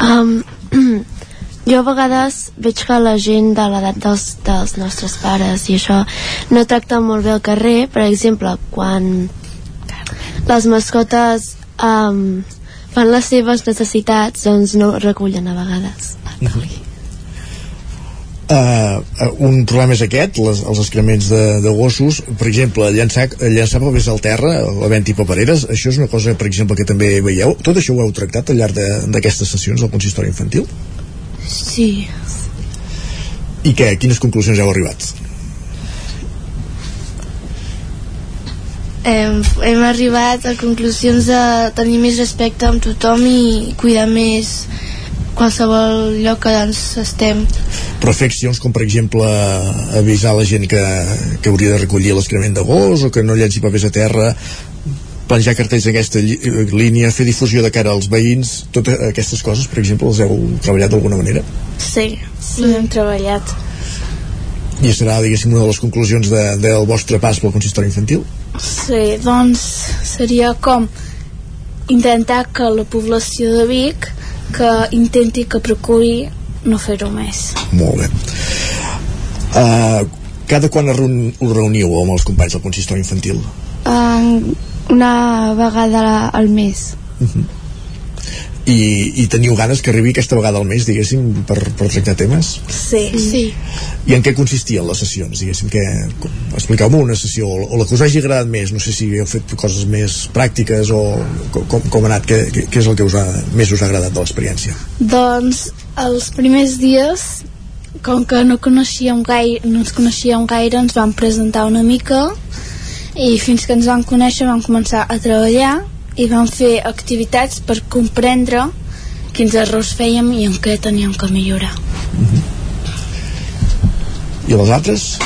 Um, jo a vegades veig que la gent de l'edat dels, dels nostres pares i això no tracta molt bé el carrer. Per exemple quan les mascotes um, fan les seves necessitats doncs no recullen a vegades Uh, un problema és aquest, les, els excrements de, de gossos, per exemple, llançar, llançar papers al terra, havent-hi papereres, això és una cosa, per exemple, que també veieu. Tot això ho heu tractat al llarg d'aquestes sessions del consistori infantil? Sí. I què? Quines conclusions heu arribat? Hem, hem arribat a conclusions de tenir més respecte amb tothom i cuidar més qualsevol lloc que ens estem però fer accions com per exemple avisar la gent que, que hauria de recollir l'escrement de gos o que no llenci papers a terra planjar cartells d'aquesta línia, fer difusió de cara als veïns, totes aquestes coses, per exemple, les heu treballat d'alguna manera? Sí, sí, hem treballat. I serà, diguéssim, una de les conclusions de, del vostre pas pel consistori infantil? Sí, doncs seria com intentar que la població de Vic que intenti que procuri no fer-ho més. Molt bé. Uh, cada quan us reuniu amb els companys del consistori infantil? Uh, una vegada al mes. Uh -huh. I, i teniu ganes que arribi aquesta vegada al mes, diguéssim, per, per tractar temes? Sí. sí. I en què consistien les sessions, diguéssim? Que, expliqueu-me una sessió, o la que us hagi agradat més, no sé si heu fet coses més pràctiques o com, com ha anat, què, què és el que us ha, més us ha agradat de l'experiència? Doncs els primers dies com que no coneixíem gaire, no ens coneixíem gaire, ens vam presentar una mica i fins que ens vam conèixer vam començar a treballar i vam fer activitats per comprendre quins errors fèiem i en què teníem que millorar. Mm -hmm. I les altres?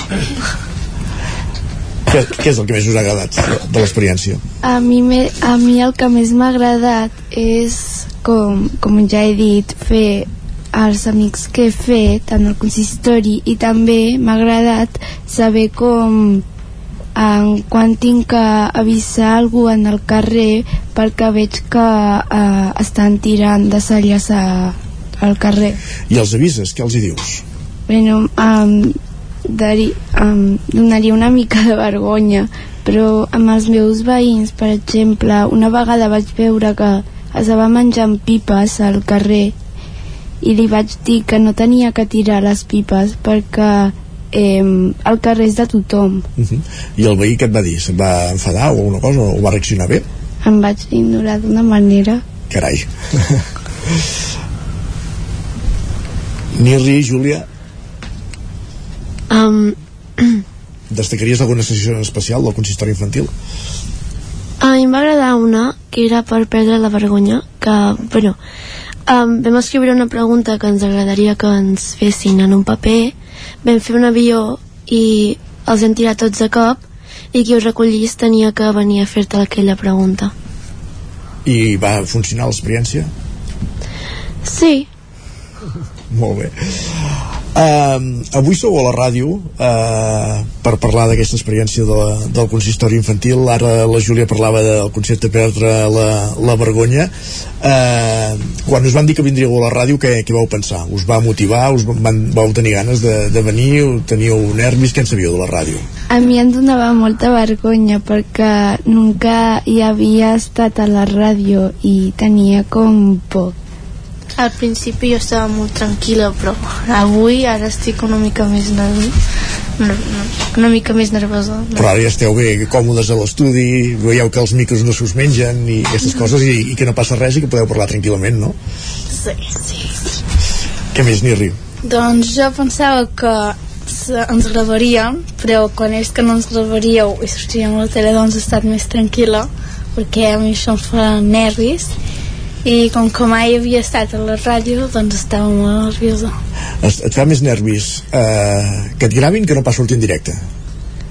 què, què és el que més us ha agradat de, de l'experiència? A mi, me, a mi el que més m'ha agradat és, com, com ja he dit, fer els amics que he fet en el consistori i també m'ha agradat saber com en quan tinc que avisar algú en el carrer perquè veig que eh, estan tirant de celles a, al carrer i els avises, què els hi dius? bueno, um, dari, um, donaria una mica de vergonya però amb els meus veïns per exemple, una vegada vaig veure que es va menjant pipes al carrer i li vaig dir que no tenia que tirar les pipes perquè eh, el carrer és de tothom uh -huh. i el veí que et va dir? se't va enfadar o alguna cosa o va reaccionar bé? em vaig ignorar d'una manera carai Nirri, Júlia um, destacaries alguna sessió especial del consistori infantil? a mi em va agradar una que era per perdre la vergonya que, bueno, um, vam escriure una pregunta que ens agradaria que ens fessin en un paper vam fer un avió i els hem tirat tots a cop i qui ho recollís tenia que venir a fer-te aquella pregunta. I va funcionar l'experiència? sí. Molt bé Uh, avui sou a la ràdio uh, per parlar d'aquesta experiència de, del consistori infantil ara la Júlia parlava del concepte perdre la, la vergonya uh, quan us van dir que vindríeu a la ràdio què, què vau pensar? us va motivar? us van, vau tenir ganes de, de venir? teniu nervis? què en sabíeu de la ràdio? A mi em donava molta vergonya perquè nunca hi havia estat a la ràdio i tenia com por al principi jo estava molt tranquil·la, però avui ara estic una mica més nerviosa una mica més nervosa. Però ara ja esteu bé còmodes a l'estudi, veieu que els micros no s'us mengen i aquestes coses i, i que no passa res i que podeu parlar tranquil·lament, no? Sí, sí. Què més, Nirri? Doncs jo pensava que ens gravaríem, però quan és que no ens gravaríeu i sortíem a la tele doncs he estat més tranquil·la perquè a mi això em fa nervis i com que mai havia estat a la ràdio doncs estava molt nerviosa et, et fa més nervis eh, que et gravin que no pas sortir en directe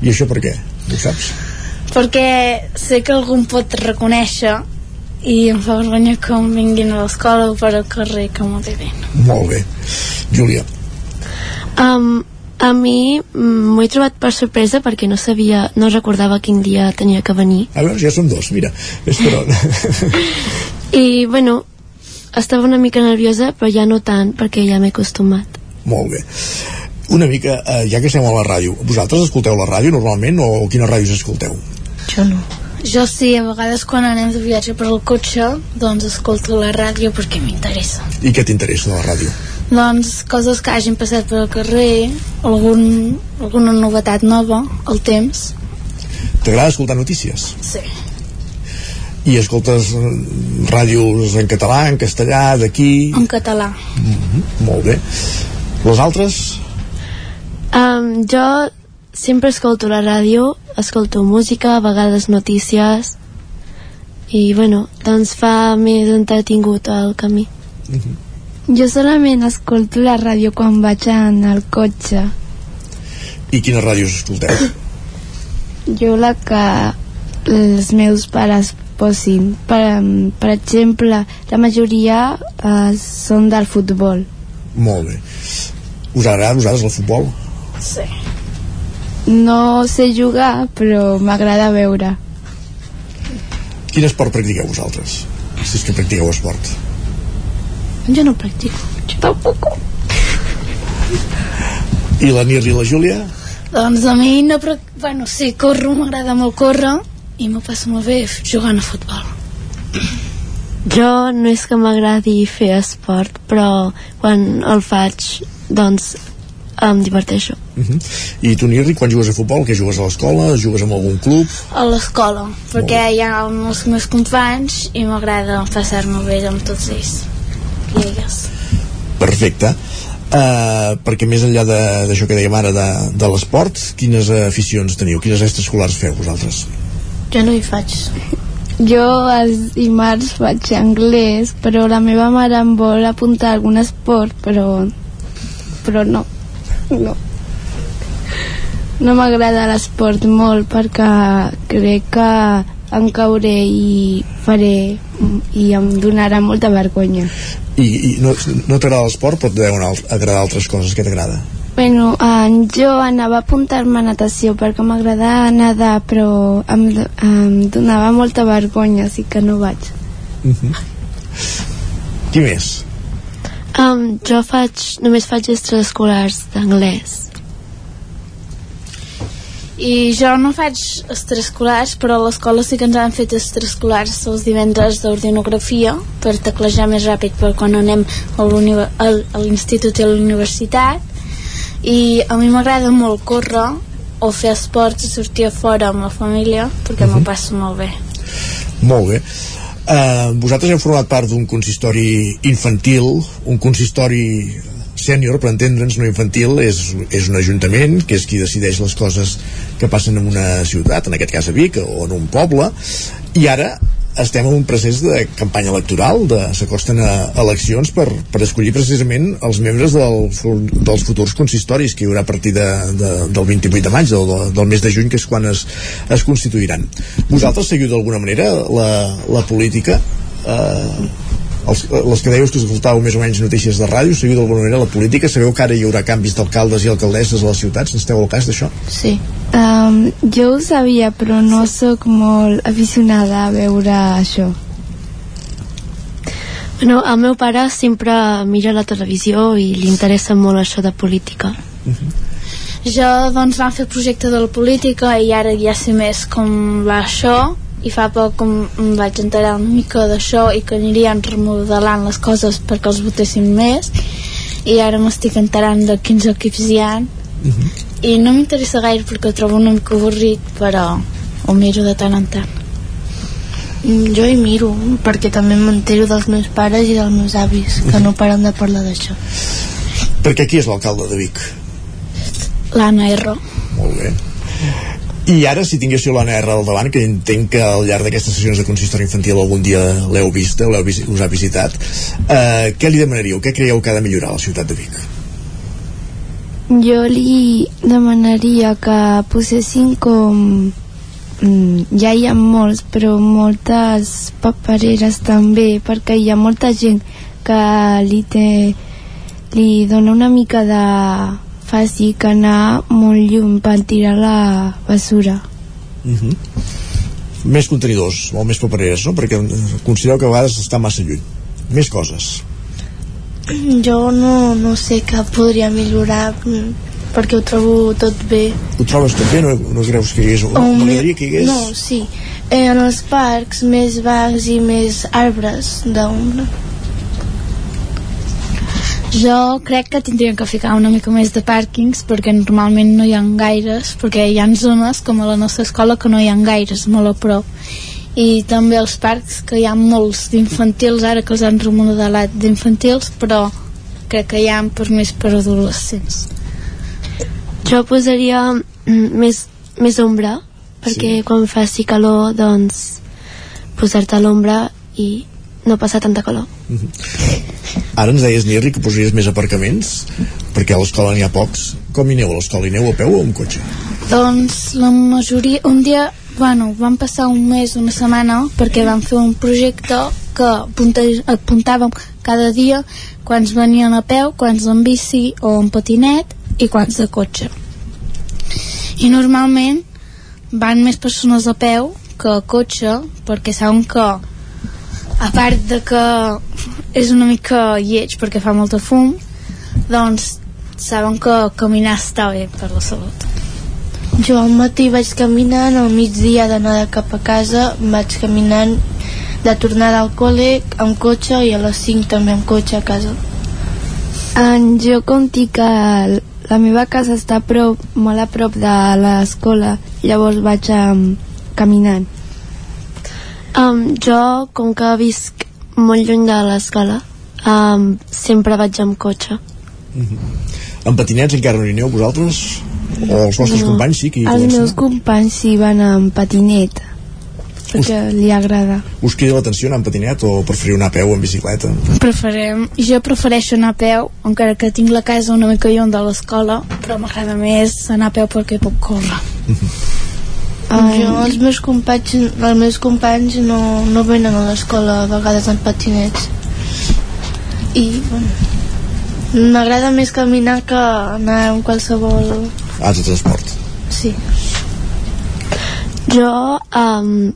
i això per què? ho saps? perquè sé que algú em pot reconèixer i em fa vergonya que em vinguin a l'escola o per al carrer que m'ho diuen molt bé Júlia um, a mi m'ho he trobat per sorpresa perquè no sabia, no recordava quin dia tenia que venir. A veure, ja són dos, mira. És per I, bueno, estava una mica nerviosa, però ja no tant, perquè ja m'he acostumat. Molt bé. Una mica, eh, ja que estem a la ràdio, vosaltres escolteu la ràdio normalment o quines ràdios escolteu? Jo no. Jo sí, a vegades quan anem de viatge per al cotxe, doncs escolto la ràdio perquè m'interessa. I què t'interessa de la ràdio? Doncs coses que hagin passat pel carrer, algun, alguna novetat nova, el temps. T'agrada escoltar notícies? Sí. I escoltes ràdios en català, en castellà, d'aquí? En català. Mm -hmm, molt bé. Les altres? Um, jo sempre escolto la ràdio, escolto música, a vegades notícies, i bueno, doncs fa més entretingut el camí. Mm -hmm. Jo solament escolto la ràdio quan vaig en el cotxe. I quines ràdios escolteu? Jo la que els meus pares posin. Per, per exemple, la majoria eh, són del futbol. Molt bé. Us agrada a vosaltres el futbol? Sí. no sé jugar, però m'agrada veure. Quin esport practiqueu vosaltres? Si és que practiqueu esport. Jo no practico. Jo tampoc. I la Nir i la Júlia? Doncs a mi no... Però, bueno, sí, corro, m'agrada molt córrer i m'ho passo molt bé jugant a futbol. Jo no és que m'agradi fer esport, però quan el faig, doncs em diverteixo. Uh -huh. I tu, Nirri, quan jugues a futbol, què jugues a l'escola? Jugues en algun club? A l'escola, perquè hi ha els meus companys i m'agrada passar-me bé amb tots ells i elles. Perfecte. Uh, perquè més enllà de- d'això que dèiem ara de, de l'esport, quines aficions teniu? Quines extraescolars feu vosaltres? Jo no hi faig. Jo els dimarts faig anglès, però la meva mare em vol apuntar a algun esport, però, però no. No. No m'agrada l'esport molt perquè crec que em cauré i faré i em donarà molta vergonya. I, i no, no t'agrada l'esport, però et deuen al- agradar altres coses. Què t'agrada? Bueno, eh, jo anava a apuntar-me a natació perquè m'agradava nedar, però em, em donava molta vergonya, així que no vaig. Uh -huh. Qui més? Um, jo faig, només faig extraescolars d'anglès. I jo no faig extraescolars, però a l'escola sí que ens han fet extraescolars els divendres d'ordinografia per teclejar més ràpid per quan anem a l'institut i a la universitat. I a mi m'agrada molt córrer o fer esports i sortir a fora amb la família perquè m'ho passo molt bé. Molt bé. Uh, vosaltres heu format part d'un consistori infantil, un consistori sènior, per entendre'ns, no infantil, és, és un ajuntament, que és qui decideix les coses que passen en una ciutat, en aquest cas a Vic, o en un poble, i ara estem en un procés de campanya electoral, s'acosten a eleccions per, per escollir precisament els membres del, dels futurs consistoris que hi haurà a partir de, de, del 28 de maig, del, del mes de juny, que és quan es, es constituiran. Vosaltres seguiu d'alguna manera la, la política? Eh, els, les que dèieu que escoltàveu més o menys notícies de ràdio, seguiu d'alguna manera la política? Sabeu que ara hi haurà canvis d'alcaldes i alcaldesses a les ciutats? Esteu al cas d'això? Sí. Um, jo ho sabia, però no sóc molt aficionada a veure això. Bueno, el meu pare sempre mira la televisió i li interessa molt això de política. Jo doncs vam fer el projecte de la política i ara ja sé més com va això i fa poc com em vaig enterar una mica d'això i que anirien remodelant les coses perquè els votessin més i ara m'estic enterant de quins equips hi ha i no m'interessa gaire perquè ho trobo una mica avorrit però ho miro de tant en tant Mm, Jo hi miro, perquè també m'entero dels meus pares i dels meus avis, que no paren de parlar d'això. Perquè qui és l'alcalde de Vic? l'Anna R Molt bé. I ara, si tinguéssiu l'Anna R al davant, que entenc que al llarg d'aquestes sessions de consistori infantil algun dia l'heu vista, l'heu vis us ha visitat, eh, què li demanaríeu? Què creieu que ha de millorar la ciutat de Vic? Jo li demanaria que posessin com... mm, Ja hi ha molts, però moltes papereres també, perquè hi ha molta gent que li, té, li dona una mica de fàstic anar molt lluny per tirar la basura. Uh -huh. Més contenidors, o més papereres, no? Perquè considereu que a vegades està massa lluny. Més coses. Jo no, no sé què podria millorar mm, perquè ho trobo tot bé. Ho trobes tot bé? No, no creus que hi hagués... M'agradaria que hi hagués... No, sí. Eh, en els parcs més bancs i més arbres d'ombra. Jo crec que tindrien que ficar una mica més de pàrquings perquè normalment no hi ha gaires, perquè hi ha zones com a la nostra escola que no hi ha gaires, molt a prop. I també els parcs, que hi ha molts d'infantils, ara que els han remodelat d'infantils, però crec que hi ha per més per adolescents. Jo posaria mm, més, més ombra, perquè sí. quan faci calor, doncs, posar-te a l'ombra i no passar tanta calor. Ara ens deies, Nirri, que posaries més aparcaments, perquè a l'escola n'hi ha pocs. Com hi aneu a l'escola? Hi aneu a peu o amb cotxe? Doncs la majoria, un dia, bueno, vam passar un mes, una setmana, perquè vam fer un projecte que apunta, apuntàvem cada dia quants venien a peu, quants en bici o en patinet i quants de cotxe. i normalment van més persones a peu que a cotxe perquè saben que a part de que és una mica lleig perquè fa molta fum doncs saben que caminar està bé per la salut Jo al matí vaig caminant, al migdia d'anar de cap a casa vaig caminant de tornada al col·le amb cotxe i a les 5 també amb cotxe a casa. En, jo com dic que la meva casa està a prop, molt a prop de l'escola, llavors vaig um, caminant. Um, jo, com que visc molt lluny de l'escola, um, sempre vaig amb cotxe. En patinets encara no hi aneu vosaltres? O els vostres No. companys sí que hi Els comencen? meus companys sí van amb patinet, perquè li agrada. Us crida l'atenció anar en patinet o preferiu anar a peu o en bicicleta? Preferem, jo prefereixo anar a peu encara que tinc la casa una mica lluny de l'escola però m'agrada més anar a peu perquè puc córrer Jo, els meus companys, els meus companys no, no venen a l'escola a vegades en patinets. I, bueno, m'agrada més caminar que anar amb qualsevol... Ah, de transport. Sí. Jo, um,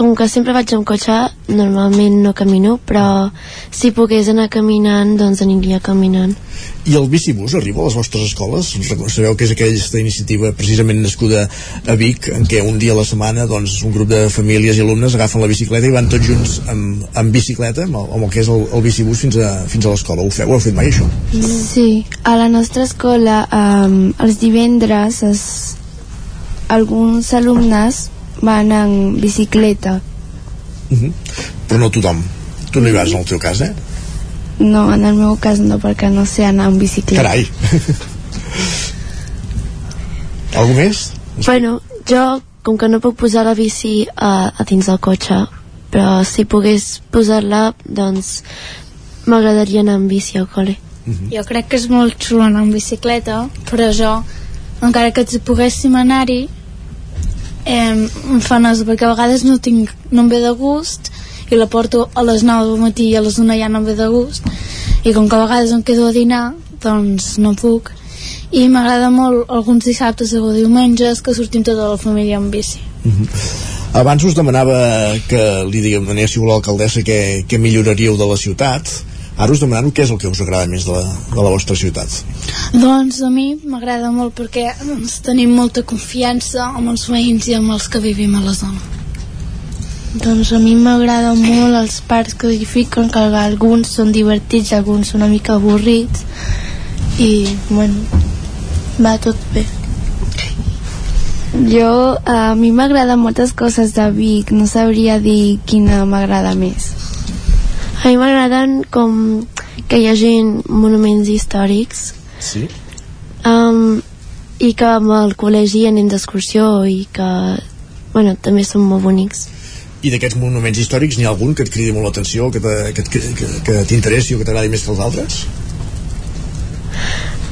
com que sempre vaig amb cotxe, normalment no camino, però si pogués anar caminant, doncs aniria caminant. I el bicibús arriba a les vostres escoles? Sabeu que és aquesta iniciativa precisament nascuda a Vic, en què un dia a la setmana doncs, un grup de famílies i alumnes agafen la bicicleta i van tots junts amb, amb bicicleta, amb el, amb el que és el, el bicibús fins a, fins a l'escola. Ho feu? Ho heu fet mai, això? Sí, a la nostra escola um, els divendres es, alguns alumnes van en bicicleta. Uh -huh. Però no tothom. Tu no hi vas, en el teu cas, eh? No, en el meu cas no, perquè no sé anar en bicicleta. Carai! Algú més? Bueno, jo, com que no puc posar la bici a, a dins del cotxe, però si pogués posar-la, doncs m'agradaria anar amb bici al col·le. jo crec que és molt xulo anar amb bicicleta però jo, encara que ens poguéssim anar-hi eh, em fa nosa perquè a vegades no, tinc, no em ve de gust i la porto a les 9 del matí i a les 1 ja no em ve de gust i com que a vegades em quedo a dinar doncs no puc. I m'agrada molt alguns dissabtes o diumenges que sortim tota la família amb bici. Abans us demanava que li demanéssiu a l'alcaldessa què, què milloraríeu de la ciutat. Ara us demano què és el que us agrada més de la, de la vostra ciutat. Doncs a mi m'agrada molt perquè doncs, tenim molta confiança amb els veïns i amb els que vivim a la zona. Doncs a mi m'agrada molt els parcs que hi fiquen, que alguns són divertits, alguns són una mica avorrits, i, bueno, va tot bé. Jo, a mi m'agraden moltes coses de Vic, no sabria dir quina m'agrada més. A mi m'agraden com que hi hagi monuments històrics Sí? um, i que amb el col·legi anem d'excursió i que, bueno, també són molt bonics. I d'aquests monuments històrics n'hi ha algun que et cridi molt l'atenció, que t'interessi o que t'agradi més que els altres?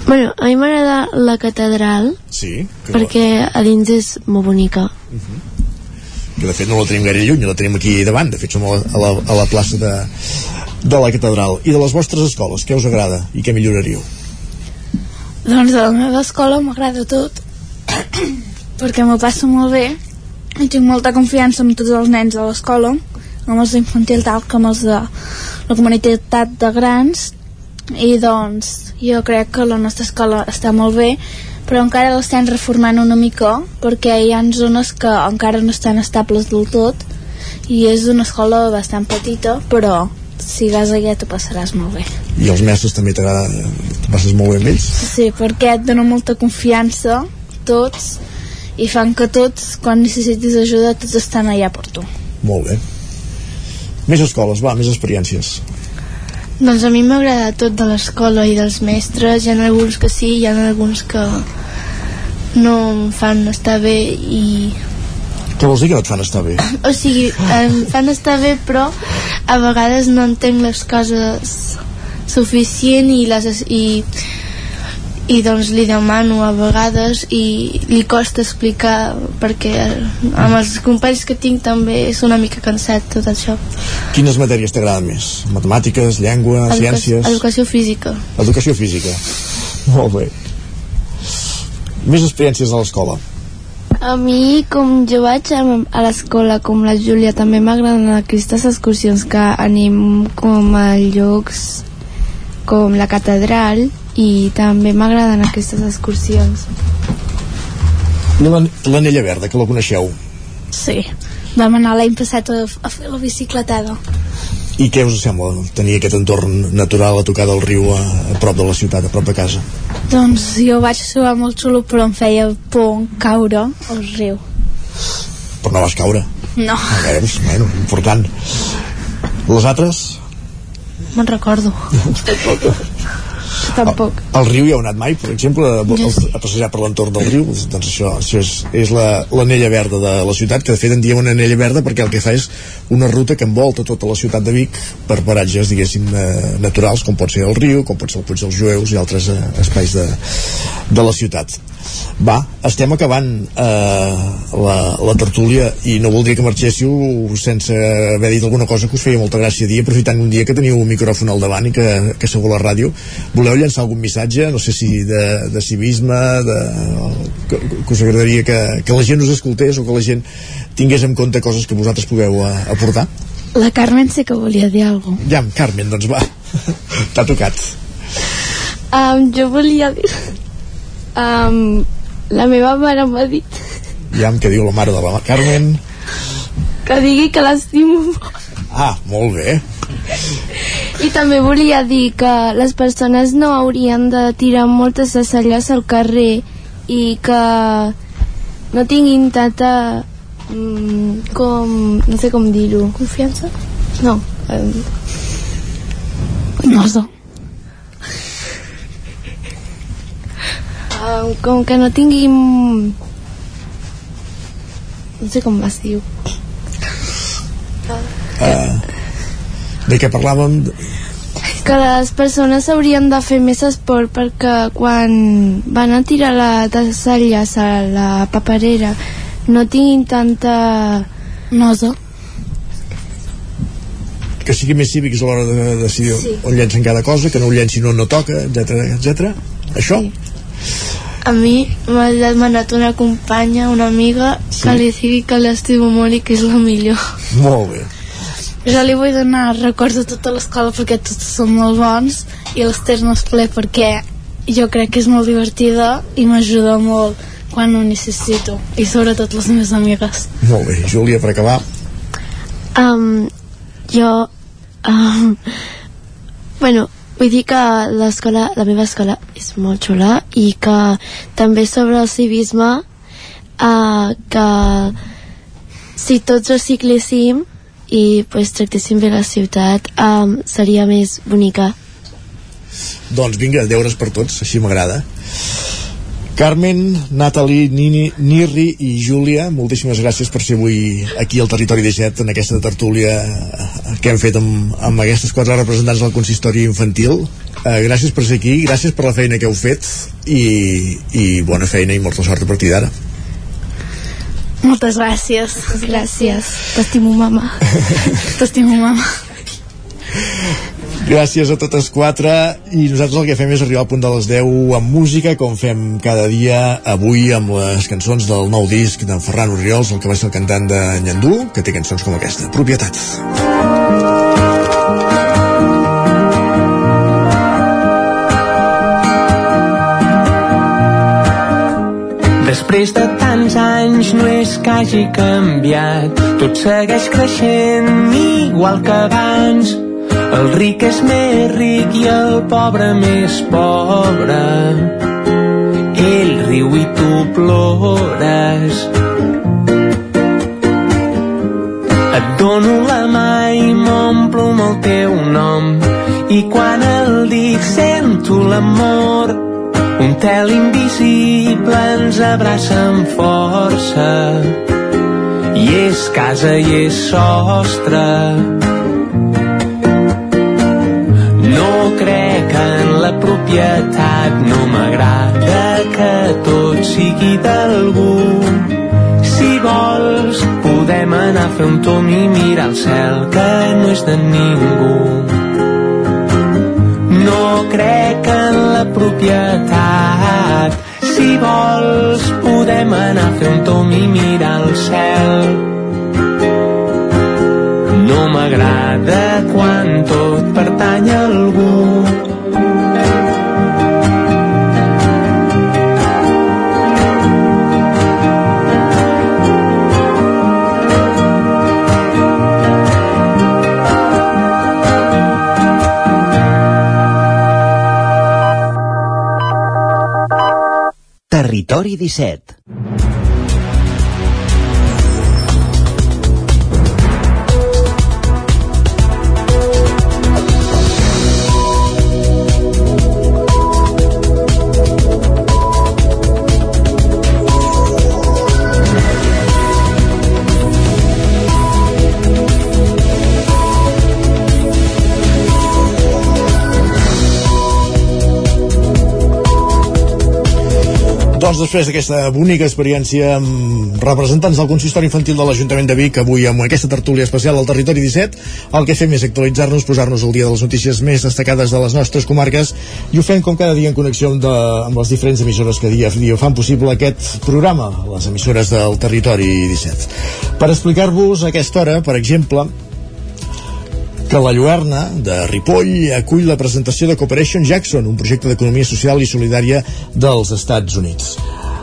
Bueno, a mi m'agrada la catedral Sí, perquè a dins és molt bonica. Que de fet no la tenim gaire lluny, la tenim aquí davant, de fet som a la, a la, a la plaça de, de la catedral. I de les vostres escoles, què us agrada i què milloraríeu? Doncs a la meva escola m'agrada tot perquè m'ho passo molt bé i tinc molta confiança amb tots els nens de l'escola amb els d'infantil tal com els de la comunitat de grans i doncs jo crec que la nostra escola està molt bé però encara l'estem reformant una mica perquè hi ha zones que encara no estan estables del tot i és una escola bastant petita però si vas allà t'ho passaràs molt bé I els mestres també t'agrada, te passes molt bé amb ells? Sí, perquè et donen molta confiança tots i fan que tots, quan necessitis ajuda, tots estan allà per tu. Molt bé. Més escoles, va, més experiències. Doncs a mi m'agrada tot de l'escola i dels mestres, hi ha alguns que sí, hi ha alguns que no em fan estar bé i... Què vols dir que no et fan estar bé? O sigui, em fan estar bé, però a vegades no entenc les coses suficient i les... i i doncs li demano a vegades i li costa explicar perquè amb els companys que tinc també és una mica cansat tot això Quines matèries t'agraden més? Matemàtiques, llengua, Educació, ciències? educació física Educació física. Molt bé. Més experiències a l'escola. A mi, com jo vaig a, a l'escola, com la Júlia, també m'agraden aquestes excursions que anem com a llocs com la catedral i també m'agraden aquestes excursions. I l'an- l'anella verda, que la coneixeu. Sí, vam anar l'any passat a, a fer la bicicletada. I què us sembla tenir aquest entorn natural a tocar del riu a, a prop de la ciutat, a prop de casa? Doncs jo vaig trobar molt xulo, però em feia por caure al riu. Però no vas caure. No, A veure, bueno, important. Les altres? me'n recordo. Tampoc. Al riu hi heu anat mai, per exemple, a, a passejar per l'entorn del riu? Doncs això, això és, és la- l'anella verda de la ciutat, que de fet en diem una anella verda perquè el que fa és una ruta que envolta tota la ciutat de Vic per paratges, diguéssim, eh, naturals, com pot ser el riu, com pot ser el Puig dels Jueus i altres eh, espais de, de la ciutat. Va, estem acabant eh, la, la tertúlia i no voldria que marxéssiu sense haver dit alguna cosa que us feia molta gràcia dir, aprofitant un dia que teniu un micròfon al davant i que, que sou a la ràdio. Voleu llançar algun missatge, no sé si de, de civisme, de, que, que us agradaria que, que la gent us escoltés o que la gent tingués en compte coses que vosaltres pugueu eh, aportar? La Carmen sé que volia dir alguna cosa. Ja, Carmen, doncs va, t'ha tocat. Um, jo volia dir... Um, la meva mare m'ha dit Ja, què diu la mare de la Carmen? que digui que l'estimo molt. Ah, molt bé. I també volia dir que les persones no haurien de tirar moltes celles al carrer i que no tinguin tanta mm, com, no sé com dir-ho Confiança? no um, No sé. Um, com que no tinguin no sé com es diu Uh, de què parlàvem? que les persones haurien de fer més esport perquè quan van a tirar la tassalles a la paperera no tinguin tanta nosa que sigui més cívics a l'hora de decidir Sí. on llencen cada cosa, que no ho llencin on no toca, etc etc. Això? A mi m'ha demanat una companya, una amiga, Sí. que li digui que l'estimo molt i que és la millor. Molt bé. Jo li vull donar records a tota l'escola perquè tots són molt bons i l'Ester no es ple perquè jo crec que és molt divertida i m'ajuda molt quan ho necessito i sobretot les meves amigues Molt bé. Júlia, per acabar. Um, jo... Um, bueno, vull dir que l'escola, la meva escola és molt xula i que també sobre el civisme uh, que si tots recicléssim i pues, tractéssim bé la ciutat um, seria més bonica Doncs vinga, deures per tots, així m'agrada. Carmen, Natalie, Nini, Nirri i Júlia, moltíssimes gràcies per ser avui aquí al Territori 17 en aquesta tertúlia que hem fet amb, amb aquestes quatre representants del consistori infantil. Eh, gràcies per ser aquí, gràcies per la feina que heu fet i, i bona feina i molta sort a partir d'ara. moltes gràcies gràcies t'estimo mama t'estimo mama Gràcies a totes quatre i nosaltres el que fem és arribar al punt de les 10 amb música, com fem cada dia avui amb les cançons del nou disc d'en Ferran Oriols, el que va ser el cantant de Nyandú, que té cançons com aquesta, Propietat. Després de tants anys no és que hagi canviat, tot segueix creixent igual que abans. El ric és més ric i el pobre més pobre. Ell riu i tu plores. Et dono la mà i m'omplo amb el teu nom i quan el dic sento l'amor un tel invisible ens abraça amb força i és casa i és sostre no crec en la propietat. No m'agrada que tot sigui d'algú. Si vols podem anar a fer un tom i mirar el cel que no és de ningú. No crec en la propietat. Si vols, podem anar a fer un tom i mirar el cel. M'agrada quan tot pertany a algú. Territori 17 Doncs després d'aquesta bonica experiència amb representants del consistori infantil de l'Ajuntament de Vic, avui amb aquesta tertúlia especial al Territori 17, el que fem és actualitzar-nos, posar-nos al dia de les notícies més destacades de les nostres comarques i ho fem com cada dia en connexió amb, de, amb les diferents emissores que dia a dia fan possible aquest programa, les emissores del Territori 17. Per explicar-vos aquesta hora, per exemple, que la Lluerna de Ripoll acull la presentació de Cooperation Jackson, un projecte d'economia social i solidària dels Estats Units.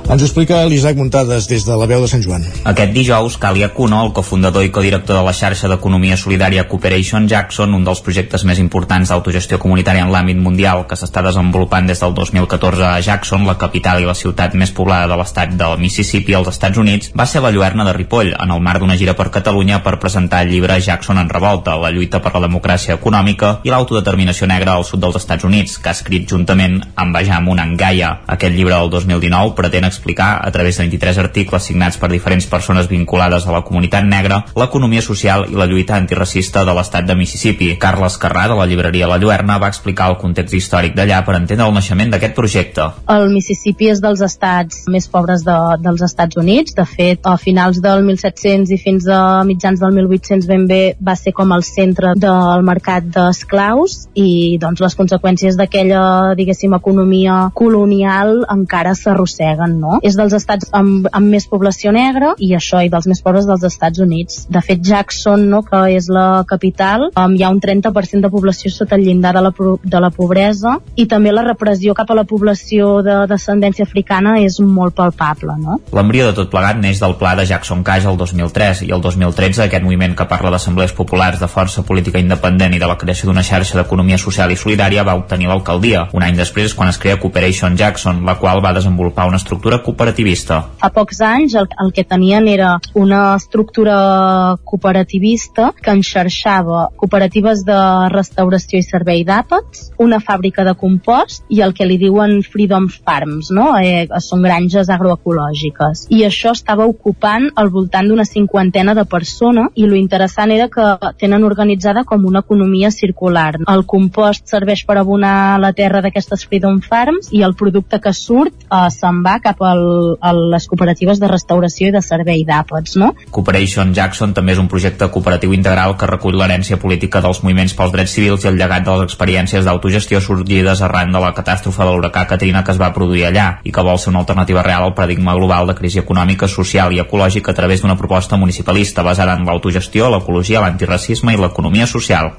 Ens ho explica l'Isaac Muntades des de la veu de Sant Joan. Aquest dijous, Calia Cuno, el cofundador i codirector de la xarxa d'economia solidària Cooperation Jackson, un dels projectes més importants d'autogestió comunitària en l'àmbit mundial que s'està desenvolupant des del 2014 a Jackson, la capital i la ciutat més poblada de l'estat del Mississippi als Estats Units, va ser la Lluerna de Ripoll, en el marc d'una gira per Catalunya per presentar el llibre Jackson en revolta, la lluita per la democràcia econòmica i l'autodeterminació negra al sud dels Estats Units, que ha escrit juntament amb Bajam Unangaya. Aquest llibre del 2019 pretén explicar, a través de 23 articles signats per diferents persones vinculades a la comunitat negra, l'economia social i la lluita antiracista de l'estat de Mississippi. Carles Carrà, de la llibreria La Lluerna, va explicar el context històric d'allà per entendre el naixement d'aquest projecte. El Mississippi és dels estats més pobres de, dels Estats Units. De fet, a finals del 1700 i fins a mitjans del 1800 ben bé va ser com el centre del mercat d'esclaus i doncs les conseqüències d'aquella, diguéssim, economia colonial encara s'arrosseguen, no? És dels estats amb, amb més població negra i això, i dels més pobres dels Estats Units. De fet, Jackson, no, que és la capital, um, hi ha un 30% de població sota el llindar de la, de la pobresa i també la repressió cap a la població de descendència africana és molt palpable, no? L'embrió de tot plegat neix del pla de Jackson Cash el 2003 i el 2013 aquest moviment que parla d'assemblees populars de força política independent i de la creació d'una xarxa d'economia social i solidària va obtenir l'alcaldia. Un any després quan es crea Cooperation Jackson, la qual va desenvolupar una estructura cooperativista. Fa pocs anys el, el que tenien era una estructura cooperativista que enxarxava cooperatives de restauració i servei d'àpats, una fàbrica de compost i el que li diuen Freedom Farms, no? Eh, són granges agroecològiques. I això estava ocupant al voltant d'una cinquantena de persones i lo interessant era que tenen organitzada com una economia circular. El compost serveix per abonar la terra d'aquestes Freedom Farms i el producte que surt eh, se'n va cap al, a les cooperatives de restauració i de servei d'àpats, no? Cooperation Jackson també és un projecte cooperatiu integral que recull l'herència política dels moviments pels drets civils i el llegat de les experiències d'autogestió sorgides arran de la catàstrofe de l'huracà Katrina que es va produir allà i que vol ser una alternativa real al paradigma global de crisi econòmica, social i ecològica a través d'una proposta municipalista basada en l'autogestió, l'ecologia, l'antiracisme i l'economia social.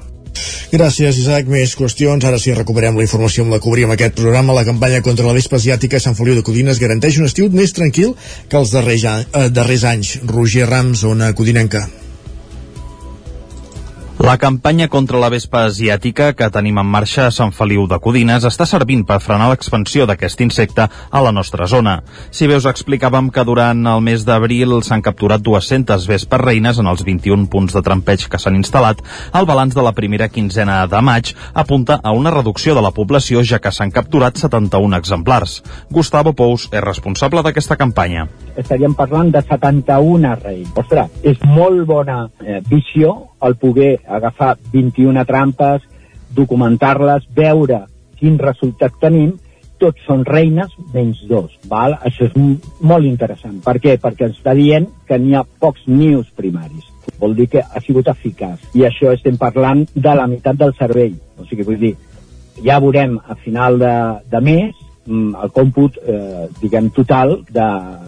Gràcies, Isaac. Més qüestions. Ara sí, recuperem la informació amb la obríem aquest programa. La campanya contra la vespa asiàtica a Sant Feliu de Codines garanteix un estiu més tranquil que els darrers, eh, darrers anys. Roger Rams, zona codinenca. La campanya contra la vespa asiàtica que tenim en marxa a Sant Feliu de Codines està servint per frenar l'expansió d'aquest insecte a la nostra zona. Si bé us explicàvem que durant el mes d'abril s'han capturat 200 vespes reines en els 21 punts de trampeig que s'han instal·lat, el balanç de la primera quinzena de maig apunta a una reducció de la població ja que s'han capturat 71 exemplars. Gustavo Pous és responsable d'aquesta campanya. Estaríem parlant de 71 reins. Ostres, és molt bona eh, visió el poder agafar 21 trampes, documentar-les, veure quin resultat tenim, tots són reines menys dos. Val? Això és molt interessant. Per què? Perquè ens està dient que n'hi ha pocs nius primaris. Vol dir que ha sigut eficaç. I això estem parlant de la meitat del cervell. O sigui, vull dir, ja veurem a final de, de mes mm, el còmput, eh, diguem, total de,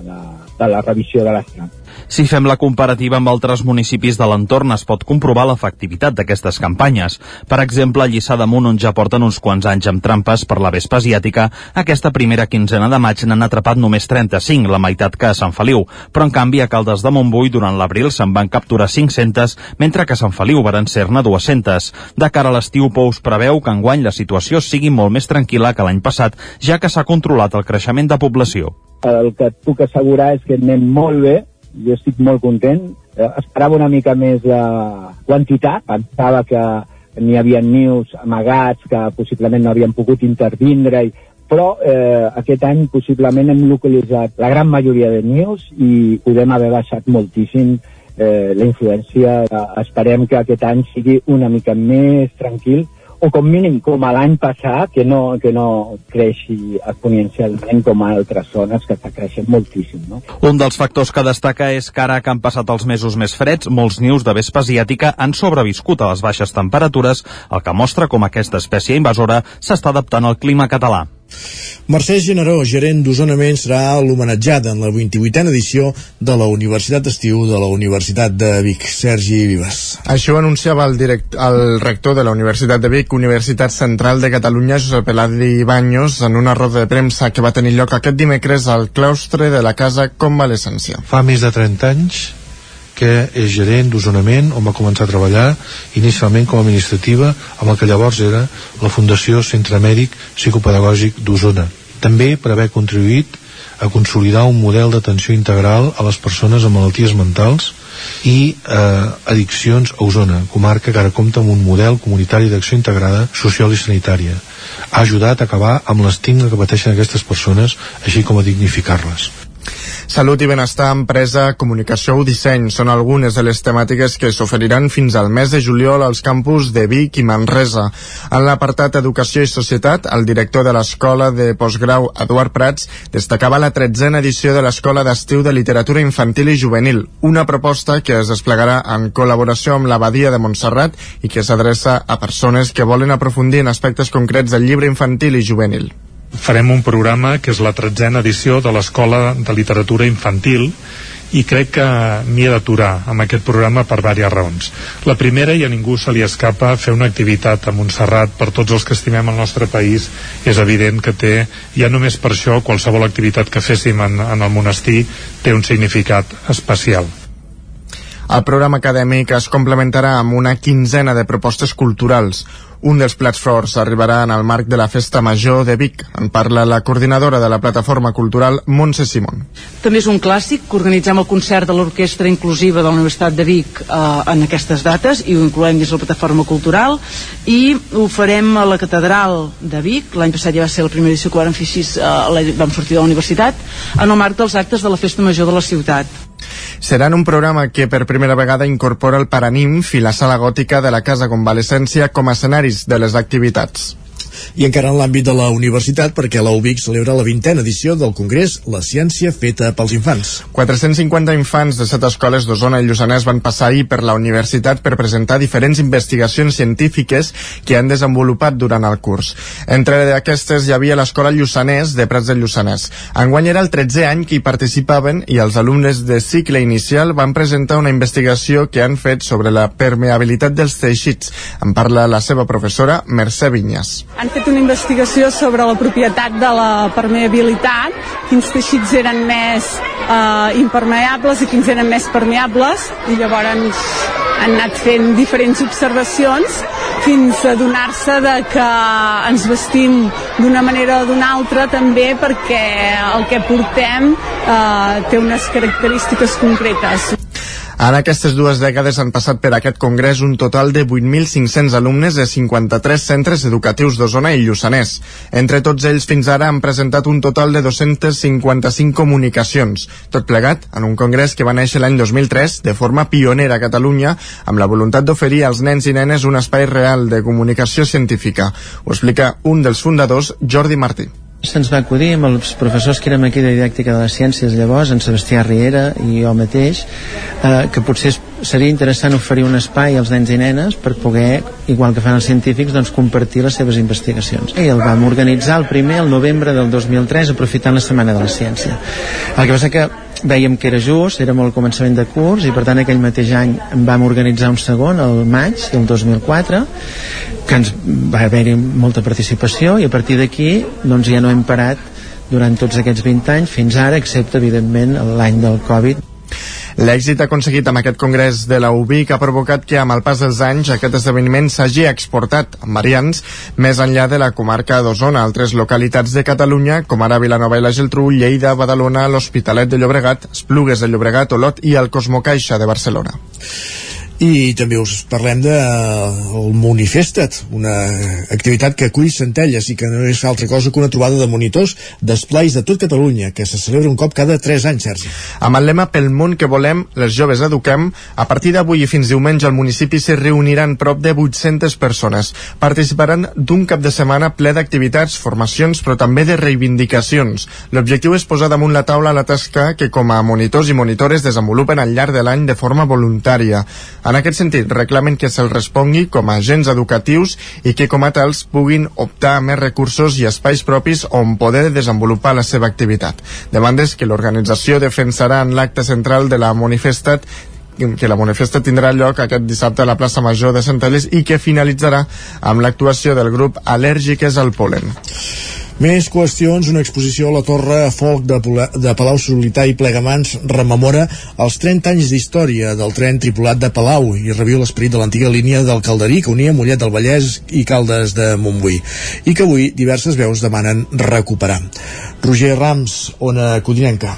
de, de la revisió de l'estat. Si fem la comparativa amb altres municipis de l'entorn es pot comprovar l'efectivitat d'aquestes campanyes. Per exemple, a Lliçà d'Amunt, on ja porten uns quants anys amb trampes per la vespa asiàtica, aquesta primera quinzena de maig n'han atrapat només 35, la meitat que a Sant Feliu. Però, en canvi, a Caldes de Montbui, durant l'abril, se'n van capturar 500, mentre que a Sant Feliu varen ser-ne 200. De cara a l'estiu, Pous preveu que enguany la situació sigui molt més tranquil·la que l'any passat, ja que s'ha controlat el creixement de població. El que et puc assegurar és que anem molt bé, jo estic molt content. Eh, esperava una mica més de quantitat, pensava que n'hi havia nius amagats que possiblement no havien pogut intervindre, i, però eh, aquest any possiblement hem localitzat la gran majoria de nius i podem haver baixat moltíssim eh, la influència. Eh, esperem que aquest any sigui una mica més tranquil o com mínim com l'any passat, que no, que no creixi exponencialment com a altres zones que està creixent moltíssim. No? Un dels factors que destaca és que ara que han passat els mesos més freds, molts nius de vespa asiàtica han sobreviscut a les baixes temperatures, el que mostra com aquesta espècie invasora s'està adaptant al clima català. Mercè Generó, gerent d'Osonament, serà l'homenatjada en la 28a edició de la Universitat d'Estiu de la Universitat de Vic. Sergi Vives. Això anunciava el, direct, el rector de la Universitat de Vic, Universitat Central de Catalunya, Josep Eladi Baños, en una roda de premsa que va tenir lloc aquest dimecres al claustre de la Casa Convalescència. Fa més de 30 anys que és gerent d'Osonament, on va començar a treballar inicialment com a administrativa amb el que llavors era la Fundació Centre Mèdic Psicopedagògic d'Osona. També per haver contribuït a consolidar un model d'atenció integral a les persones amb malalties mentals i eh, addiccions a Osona, comarca que ara compta amb un model comunitari d'acció integrada social i sanitària. Ha ajudat a acabar amb l'estigma que pateixen aquestes persones, així com a dignificar-les. Salut i benestar, empresa, comunicació o disseny són algunes de les temàtiques que s'oferiran fins al mes de juliol als campus de Vic i Manresa. En l'apartat Educació i Societat, el director de l'Escola de Postgrau, Eduard Prats, destacava la tretzena edició de l'Escola d'Estiu de Literatura Infantil i Juvenil, una proposta que es desplegarà en col·laboració amb l'Abadia de Montserrat i que s'adreça a persones que volen aprofundir en aspectes concrets del llibre infantil i juvenil farem un programa que és la tretzena edició de l'Escola de Literatura Infantil i crec que m'hi he d'aturar amb aquest programa per diverses raons. La primera, i a ningú se li escapa, fer una activitat a Montserrat per tots els que estimem el nostre país és evident que té, ja només per això, qualsevol activitat que féssim en, en el monestir té un significat especial. El programa acadèmic es complementarà amb una quinzena de propostes culturals. Un dels plats forts arribarà en el marc de la Festa Major de Vic. En parla la coordinadora de la plataforma cultural, Montse Simón. També és un clàssic que organitzem el concert de l'Orquestra Inclusiva de la Universitat de Vic eh, en aquestes dates i ho incloem dins la plataforma cultural i ho farem a la Catedral de Vic. L'any passat ja va ser la primera edició que vam fer així, eh, vam sortir de la universitat, en el marc dels actes de la Festa Major de la ciutat serà en un programa que per primera vegada incorpora el Paranimf i la sala gòtica de la Casa Convalescència com a escenaris de les activitats i encara en l'àmbit de la universitat perquè la UBIC celebra la vintena edició del Congrés La Ciència Feta pels Infants. 450 infants de set escoles d'Osona i Lluçanès van passar ahir per la universitat per presentar diferents investigacions científiques que han desenvolupat durant el curs. Entre aquestes hi havia l'escola Lluçanès de Prats del Lluçanès. Enguany era el 13è any que hi participaven i els alumnes de cicle inicial van presentar una investigació que han fet sobre la permeabilitat dels teixits. En parla la seva professora Mercè Vinyas. Han fet una investigació sobre la propietat de la permeabilitat, quins teixits eren més eh, impermeables i quins eren més permeables, i llavors han anat fent diferents observacions fins a donar-se de que ens vestim d'una manera o d'una altra també perquè el que portem eh, té unes característiques concretes. En aquestes dues dècades han passat per aquest congrés un total de 8.500 alumnes de 53 centres educatius d'Osona i Lluçanès. Entre tots ells fins ara han presentat un total de 255 comunicacions, tot plegat en un congrés que va néixer l'any 2003 de forma pionera a Catalunya amb la voluntat d'oferir als nens i nenes un espai real de comunicació científica. Ho explica un dels fundadors, Jordi Martí se'ns va acudir amb els professors que érem aquí de didàctica de les ciències llavors, en Sebastià Riera i jo mateix, eh, que potser seria interessant oferir un espai als nens i nenes per poder, igual que fan els científics, doncs compartir les seves investigacions. I el vam organitzar el primer el novembre del 2003 aprofitant la Setmana de la Ciència. El que passa que veiem que era just, érem al començament de curs i per tant aquell mateix any en vam organitzar un segon, el maig del 2004 que ens va haver-hi molta participació i a partir d'aquí doncs ja no hem parat durant tots aquests 20 anys fins ara, excepte evidentment l'any del Covid L'èxit aconseguit amb aquest congrés de la UBIC ha provocat que amb el pas dels anys aquest esdeveniment s'hagi exportat amb variants més enllà de la comarca d'Osona, altres localitats de Catalunya, com ara Vilanova i la Geltrú, Lleida, Badalona, l'Hospitalet de Llobregat, Esplugues de Llobregat, Olot i el Cosmocaixa de Barcelona i també us parlem de uh, el Manifesta't, una activitat que acull centelles i que no és altra cosa que una trobada de monitors d'esplais de tot Catalunya, que se celebra un cop cada 3 anys, Sergi. Amb el lema Pel món que volem, les joves eduquem, a partir d'avui i fins diumenge al municipi se reuniran prop de 800 persones. Participaran d'un cap de setmana ple d'activitats, formacions, però també de reivindicacions. L'objectiu és posar damunt la taula la tasca que com a monitors i monitores desenvolupen al llarg de l'any de forma voluntària. En aquest sentit, reclamen que se'ls respongui com a agents educatius i que com a tals puguin optar a més recursos i espais propis on poder desenvolupar la seva activitat. Demandes que l'organització defensarà en l'acte central de la manifestat que la manifesta tindrà lloc aquest dissabte a la plaça Major de Centelles i que finalitzarà amb l'actuació del grup Al·lèrgiques al Polen. Més qüestions, una exposició a la Torre Folk de, de Palau Solità i Plegamans rememora els 30 anys d'història del tren tripulat de Palau i reviu l'esperit de l'antiga línia del Calderí que unia Mollet del Vallès i Caldes de Montbui i que avui diverses veus demanen recuperar. Roger Rams, Ona Codinenca.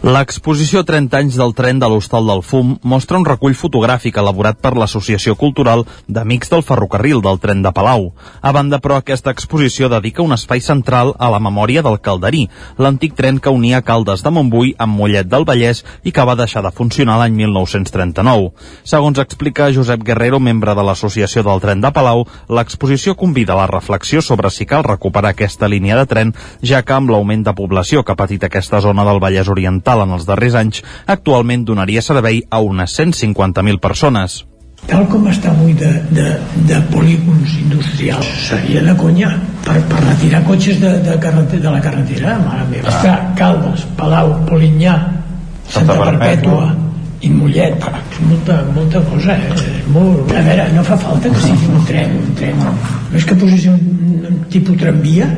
L'exposició 30 anys del tren de l'Hostal del Fum mostra un recull fotogràfic elaborat per l'Associació Cultural d'Amics del Ferrocarril del Tren de Palau. A banda, però, aquesta exposició dedica un espai central a la memòria del Calderí, l'antic tren que unia Caldes de Montbui amb Mollet del Vallès i que va deixar de funcionar l'any 1939. Segons explica Josep Guerrero, membre de l'Associació del Tren de Palau, l'exposició convida a la reflexió sobre si cal recuperar aquesta línia de tren, ja que amb l'augment de població que ha patit aquesta zona del Vallès Oriental total en els darrers anys, actualment donaria servei a unes 150.000 persones. Tal com està avui de, de, de polígons industrials, seria de conya per, per retirar cotxes de, de, carreter, de la carretera, mare meva. Ah. Està Caldes, Palau, Polinyà, Santa, Santa Perpètua, i Mollet, és molta, molta cosa, eh? Molt... A veure, no fa falta que sigui un tren, un tren. No és que posés un, un tipus tramvia,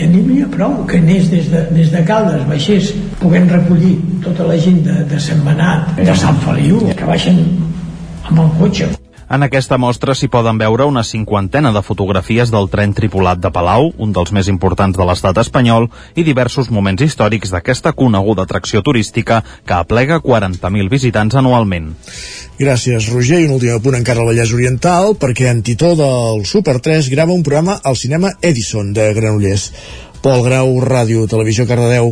i n'hi havia prou que anés des de, des de Caldes, baixés, puguem recollir tota la gent de, de Sant Benat, de Sant Feliu, que baixen amb el cotxe. En aquesta mostra s'hi poden veure una cinquantena de fotografies del tren tripulat de Palau, un dels més importants de l'estat espanyol, i diversos moments històrics d'aquesta coneguda atracció turística que aplega 40.000 visitants anualment. Gràcies, Roger. I un últim punt encara al Vallès Oriental, perquè en Titó del Super 3 grava un programa al cinema Edison de Granollers. Pol Grau, Ràdio, Televisió Cardedeu.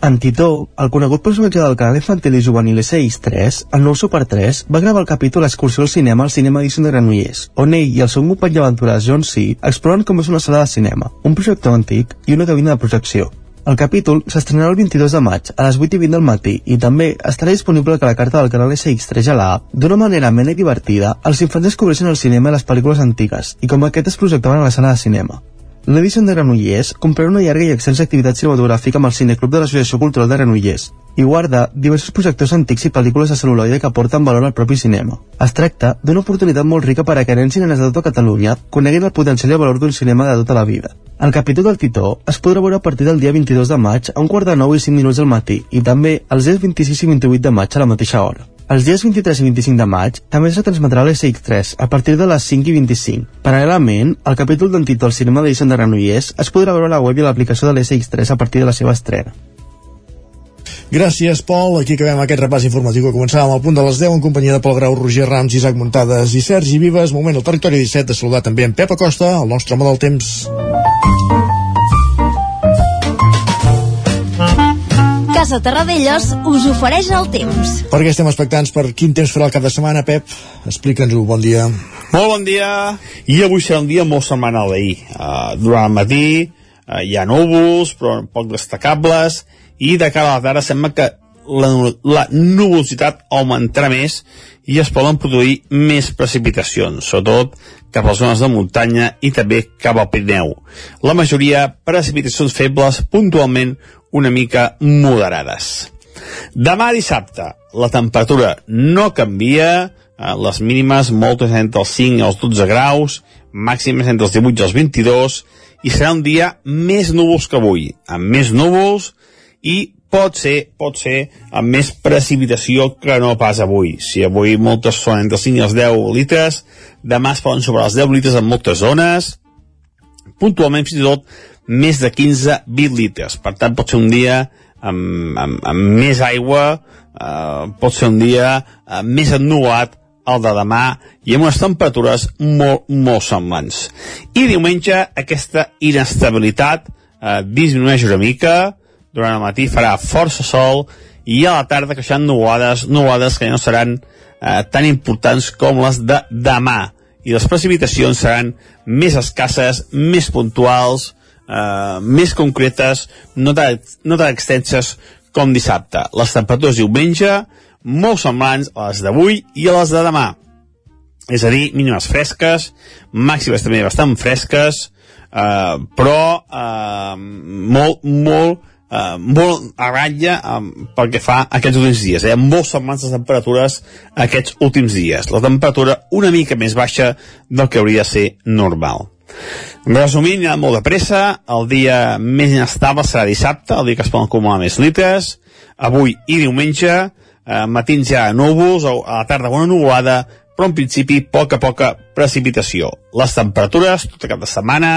En Titó, el conegut personatge del canal infantil i juvenil SX3, el nou Super 3, va gravar el capítol Excursió al cinema al cinema Edison de Granollers, on ell i el seu company d'aventures John C. exploren com és una sala de cinema, un projector antic i una cabina de projecció. El capítol s'estrenarà el 22 de maig a les 8 i 20 del matí i també estarà disponible a la carta del canal SX3 a la A. D'una manera amena i divertida, els infants descobreixen el cinema i les pel·lícules antigues i com aquest es projectaven a la sala de cinema. L'Edison de Granollers comprèn una llarga i extensa activitat cinematogràfica amb el Cineclub de l'Associació Cultural de Granollers i guarda diversos projectors antics i pel·lícules de celuloide que aporten valor al propi cinema. Es tracta d'una oportunitat molt rica per a que nens i nenes de tota Catalunya coneguin el potencial i el valor d'un cinema de tota la vida. El capítol del Titó es podrà veure a partir del dia 22 de maig a un quart de 9 i 5 minuts del matí i també els dies 26 i 28 de maig a la mateixa hora. Els dies 23 i 25 de maig també es retransmetrà l'SX3 a partir de les 5 i 25. Paral·lelament, el capítol d'Antito al cinema d'Edison de Granollers es podrà veure a la web i l'aplicació de l'SX3 a partir de la seva estrena. Gràcies, Pol. Aquí acabem aquest repàs informatiu que començàvem al punt de les 10 en companyia de Pol Grau, Roger Rams, Isaac Muntades i Sergi Vives. Moment al territori 17 de saludar també en Pep Acosta, el nostre home del temps. Casa Terradellos us ofereix el temps. Perquè estem expectants per quin temps farà el cap de setmana, Pep? Explica'ns-ho, bon dia. Molt bon dia. I avui serà un dia molt setmanal d'ahir. Uh, durant el matí eh, hi ha núvols, però poc destacables, i de cara a la tarda sembla que la, la nuvolositat augmentarà més i es poden produir més precipitacions, sobretot cap a les zones de muntanya i també cap al Pirineu. La majoria precipitacions febles, puntualment una mica moderades. Demà dissabte, la temperatura no canvia, eh, les mínimes moltes entre els 5 i els 12 graus, màximes entre els 18 i els 22, i serà un dia més núvols que avui, amb més núvols i pot ser, pot ser amb més precipitació que no pas avui. Si avui moltes són entre els 5 i els 10 litres, demà es poden sobrar els 10 litres en moltes zones, puntualment fins i tot més de 15-20 litres. Per tant, pot ser un dia amb, amb, amb més aigua, eh, pot ser un dia eh, més ennuat el de demà i amb unes temperatures molt, molt semblants. I diumenge aquesta inestabilitat eh, disminueix una mica, durant el matí farà força sol i a la tarda creixen nuades, nuades que ja no seran eh, tan importants com les de demà i les precipitacions seran més escasses, més puntuals, eh, més concretes, no tan, no tan extenses com dissabte. Les temperatures diumenge molt semblants a les d'avui i a les de demà. És a dir, mínimes fresques, màximes també bastant fresques, eh, però eh, molt, molt, eh, molt a ratlla eh, pel que fa aquests últims dies. Eh? Molt semblants les temperatures aquests últims dies. La temperatura una mica més baixa del que hauria de ser normal. Resumint, ha molt de pressa, el dia més inestable serà dissabte, el dia que es poden acumular més litres, avui i diumenge, eh, matins ja núvols, a la tarda una nuvolada, però en principi poca poca precipitació. Les temperatures, tota cap de setmana,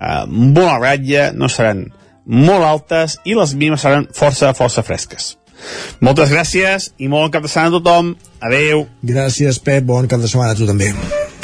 eh, molt a ratlla, no seran molt altes i les mínimes seran força, força fresques. Moltes gràcies i molt bon cap de setmana a tothom. Adeu. Gràcies, Pep. Bon cap de setmana a tu també.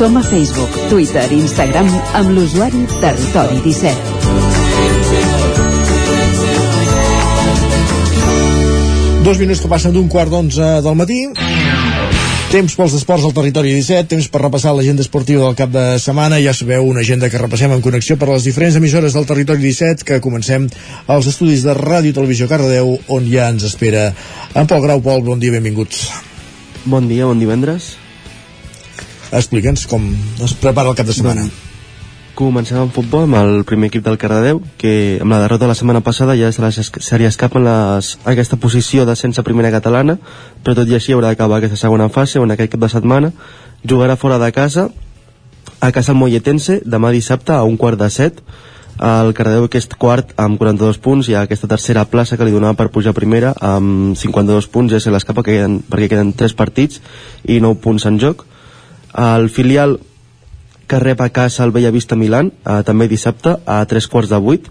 Som a Facebook, Twitter i Instagram amb l'usuari Territori 17. Dos minuts que passen d'un quart d'onze del matí. Temps pels esports al territori 17, temps per repassar l'agenda esportiva del cap de setmana. Ja sabeu, una agenda que repassem en connexió per les diferents emissores del territori 17, que comencem als estudis de Ràdio i Televisió Cardedeu, on ja ens espera en Pol Grau. Pol, bon dia, benvinguts. Bon dia, bon divendres. Explica'ns com es prepara el cap de setmana. Comencem amb futbol amb el primer equip del Cardedeu que amb la derrota la setmana passada ja se, les, se li escapa en les, aquesta posició de sense primera catalana però tot i així haurà d'acabar aquesta segona fase on aquest cap de setmana jugarà fora de casa a casa el Molletense demà dissabte a un quart de set el Cardedeu que és quart amb 42 punts i aquesta tercera plaça que li donava per pujar primera amb 52 punts ja se l'escapa que queden, perquè queden 3 partits i 9 punts en joc el filial que rep a casa el Bellavista Milan, eh, també dissabte, a tres quarts de vuit.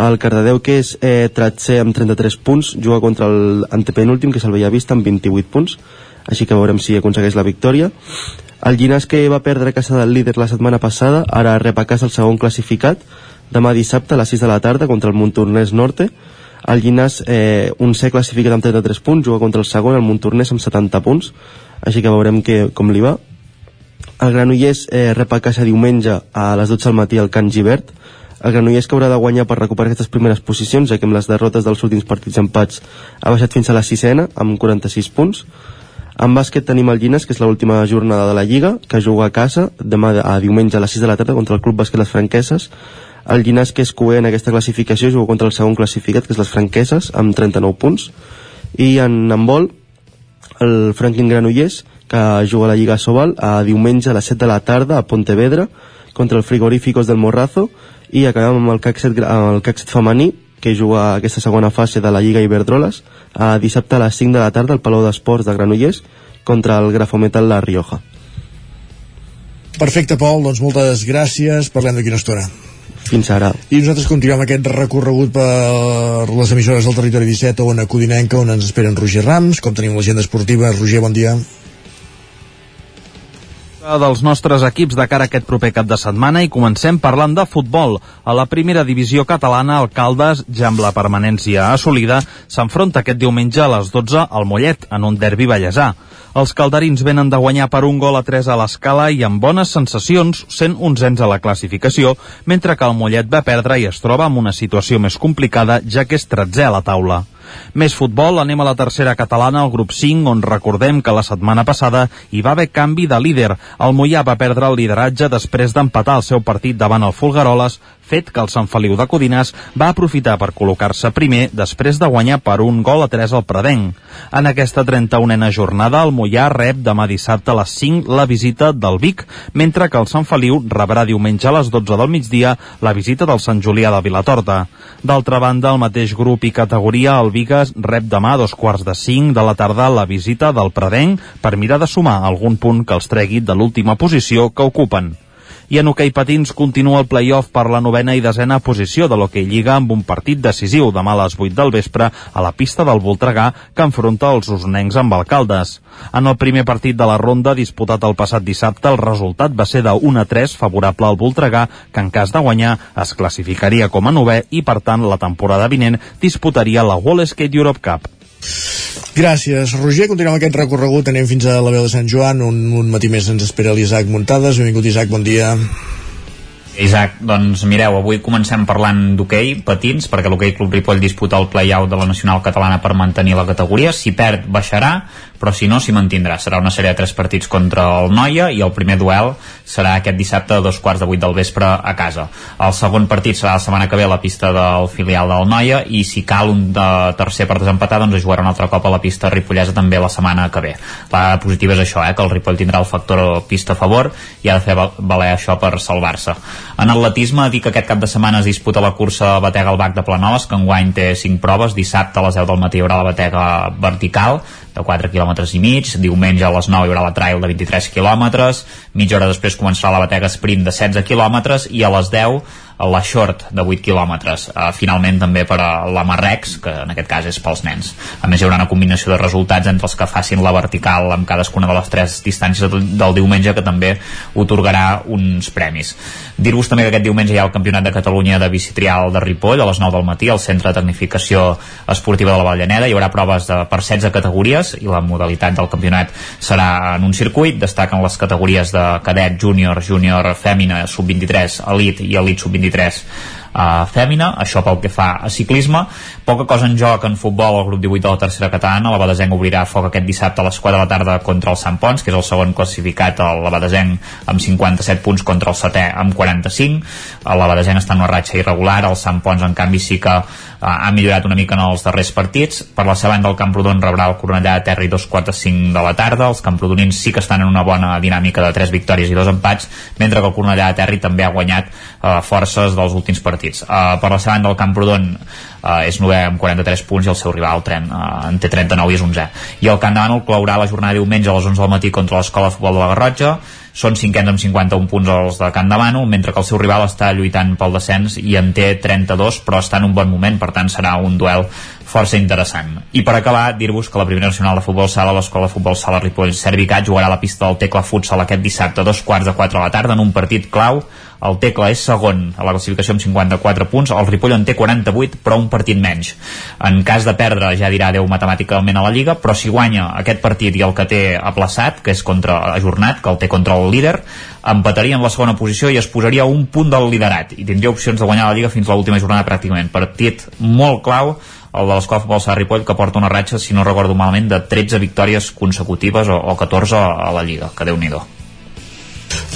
El Cardedeu, que és eh, tretzer amb 33 punts, juga contra el antepenúltim, que és el Bellavista, amb 28 punts. Així que veurem si aconsegueix la victòria. El Llinàs, que va perdre a casa del líder la setmana passada, ara rep a casa el segon classificat, demà dissabte a les 6 de la tarda contra el Montornès Norte. El Llinàs, eh, un ser classificat amb 33 punts, juga contra el segon, el Montornès, amb 70 punts. Així que veurem que, com li va el Granollers eh, rep a casa diumenge a les 12 del matí al Can Givert. El Granollers que haurà de guanyar per recuperar aquestes primeres posicions ja que amb les derrotes dels últims partits empats ha baixat fins a la sisena amb 46 punts. En bàsquet tenim el Llines que és l'última jornada de la Lliga que juga a casa demà a diumenge a les 6 de la tarda contra el Club Bàsquet Les Franqueses. El Llinàs que és cué en aquesta classificació juga contra el segon classificat que és les Franqueses amb 39 punts. I en handbol el Franklin Granollers que juga a la Lliga Sobal a diumenge a les 7 de la tarda a Pontevedra contra el Frigoríficos del Morrazo i acabem amb el CAC 7, el CAC 7 femení que juga aquesta segona fase de la Lliga Iberdroles a dissabte a les 5 de la tarda al Palau d'Esports de Granollers contra el Grafometal La Rioja. Perfecte, Pol, doncs moltes gràcies. Parlem d'aquí una estona. fins ara. I nosaltres continuem aquest recorregut per les emissores del territori 17 on a Codinenca, on ens esperen Roger Rams, com tenim l'agenda esportiva. Roger, bon dia dels nostres equips de cara a aquest proper cap de setmana i comencem parlant de futbol. A la primera divisió catalana, el Caldes, ja amb la permanència assolida, s'enfronta aquest diumenge a les 12 al Mollet, en un derbi ballesà. Els calderins venen de guanyar per un gol a 3 a l'escala i amb bones sensacions, sent onzens a la classificació, mentre que el Mollet va perdre i es troba en una situació més complicada, ja que és 13 a la taula. Més futbol, anem a la tercera catalana, al grup 5, on recordem que la setmana passada hi va haver canvi de líder. El Mollà va perdre el lideratge després d'empatar el seu partit davant el Fulgaroles, fet que el Sant Feliu de Codines va aprofitar per col·locar-se primer després de guanyar per un gol a 3 al Predenc. En aquesta 31a jornada, el Mollà rep demà dissabte a les 5 la visita del Vic, mentre que el Sant Feliu rebrà diumenge a les 12 del migdia la visita del Sant Julià de Vilatorta. D'altra banda, el mateix grup i categoria, el Vigues rep demà a dos quarts de 5 de la tarda la visita del Predenc per mirar de sumar algun punt que els tregui de l'última posició que ocupen. I en hoquei patins continua el play-off per la novena i desena posició de l'hoquei Lliga amb un partit decisiu demà a les 8 del vespre a la pista del Voltregà que enfronta els usonencs amb alcaldes. En el primer partit de la ronda disputat el passat dissabte el resultat va ser de 1 a 3 favorable al Voltregà que en cas de guanyar es classificaria com a novè i per tant la temporada vinent disputaria la Wall Skate Europe Cup. Gràcies, Roger. Continuem aquest recorregut. Anem fins a la veu de Sant Joan. Un, un matí més ens espera l'Isaac Muntades. Benvingut, Isaac, bon dia. Isaac, doncs mireu, avui comencem parlant d'hoquei, patins, perquè l'hoquei Club Ripoll disputa el play-out de la Nacional Catalana per mantenir la categoria. Si perd, baixarà, però si no s'hi mantindrà. Serà una sèrie de tres partits contra el Noia i el primer duel serà aquest dissabte a dos quarts de vuit del vespre a casa. El segon partit serà la setmana que ve a la pista del filial del Noia i si cal un de tercer per desempatar doncs es jugarà un altre cop a la pista ripollesa també la setmana que ve. La positiva és això, eh, que el Ripoll tindrà el factor pista a favor i ha de fer valer això per salvar-se. En atletisme, dir que aquest cap de setmana es disputa la cursa Batega al Bac de Planoles, que enguany té 5 proves. Dissabte a les 10 del matí hi haurà la Batega vertical, de 4 km i mig, diumenge a les 9 hi haurà la trail de 23 km, mitja hora després començarà la batega sprint de 16 km i a les 10 la short de 8 quilòmetres uh, finalment també per a la Marrex que en aquest cas és pels nens. A més hi haurà una combinació de resultats entre els que facin la vertical amb cadascuna de les tres distàncies del diumenge que també otorgarà uns premis. Dir-vos també que aquest diumenge hi ha el Campionat de Catalunya de bicitrial de Ripoll a les 9 del matí al Centre de Tecnificació Esportiva de la Vallaneda. Hi haurà proves de, per 16 categories i la modalitat del campionat serà en un circuit. Destaquen les categories de cadet, júnior, júnior fèmina, sub-23, elit i elit sub-23 23 uh, fèmina, això pel que fa a ciclisme poca cosa en joc en futbol al grup 18 de la tercera catalana, la Badesenc obrirà foc aquest dissabte a les 4 de la tarda contra el Sant Pons, que és el segon classificat la Badesenc amb 57 punts contra el setè amb 45 la Badesenc està en una ratxa irregular el Sant Pons en canvi sí que uh, ha millorat una mica en els darrers partits. Per la seva banda el Camprodon rebrà el Cornellà de Terra i dos quarts de 5 de la tarda. Els Camprodonins sí que estan en una bona dinàmica de 3 victòries i dos empats mentre que el Cornellà de Terra també ha guanyat uh, forces dels últims partits. Uh, per la seva banda el Camprodon uh, és 9 amb 43 punts i el seu rival tren, uh, en té 39 i és 11 i el Camp de Mànol claurà la jornada diumenge a les 11 del matí contra l'Escola de Futbol de la Garrotxa són cinquens amb 51 punts els de Can Demano, mentre que el seu rival està lluitant pel descens i en té 32, però està en un bon moment, per tant serà un duel força interessant. I per acabar, dir-vos que la primera nacional de futbol sala, l'Escola de Futbol Sala Ripoll Servicat, jugarà a la pista del Tecla Futsal aquest dissabte a dos quarts de quatre de la tarda en un partit clau el Tecla és segon a la classificació amb 54 punts, el Ripoll en té 48 però un partit menys. En cas de perdre ja dirà Déu matemàticament a la Lliga, però si guanya aquest partit i el que té aplaçat, que és contra ajornat, que el té contra el líder, empataria en la segona posició i es posaria un punt del liderat i tindria opcions de guanyar la Lliga fins a l'última jornada pràcticament. Partit molt clau el de l'Escola Futbol Sala Ripoll que porta una ratxa, si no recordo malament, de 13 victòries consecutives o, o 14 a la Lliga, que déu nhi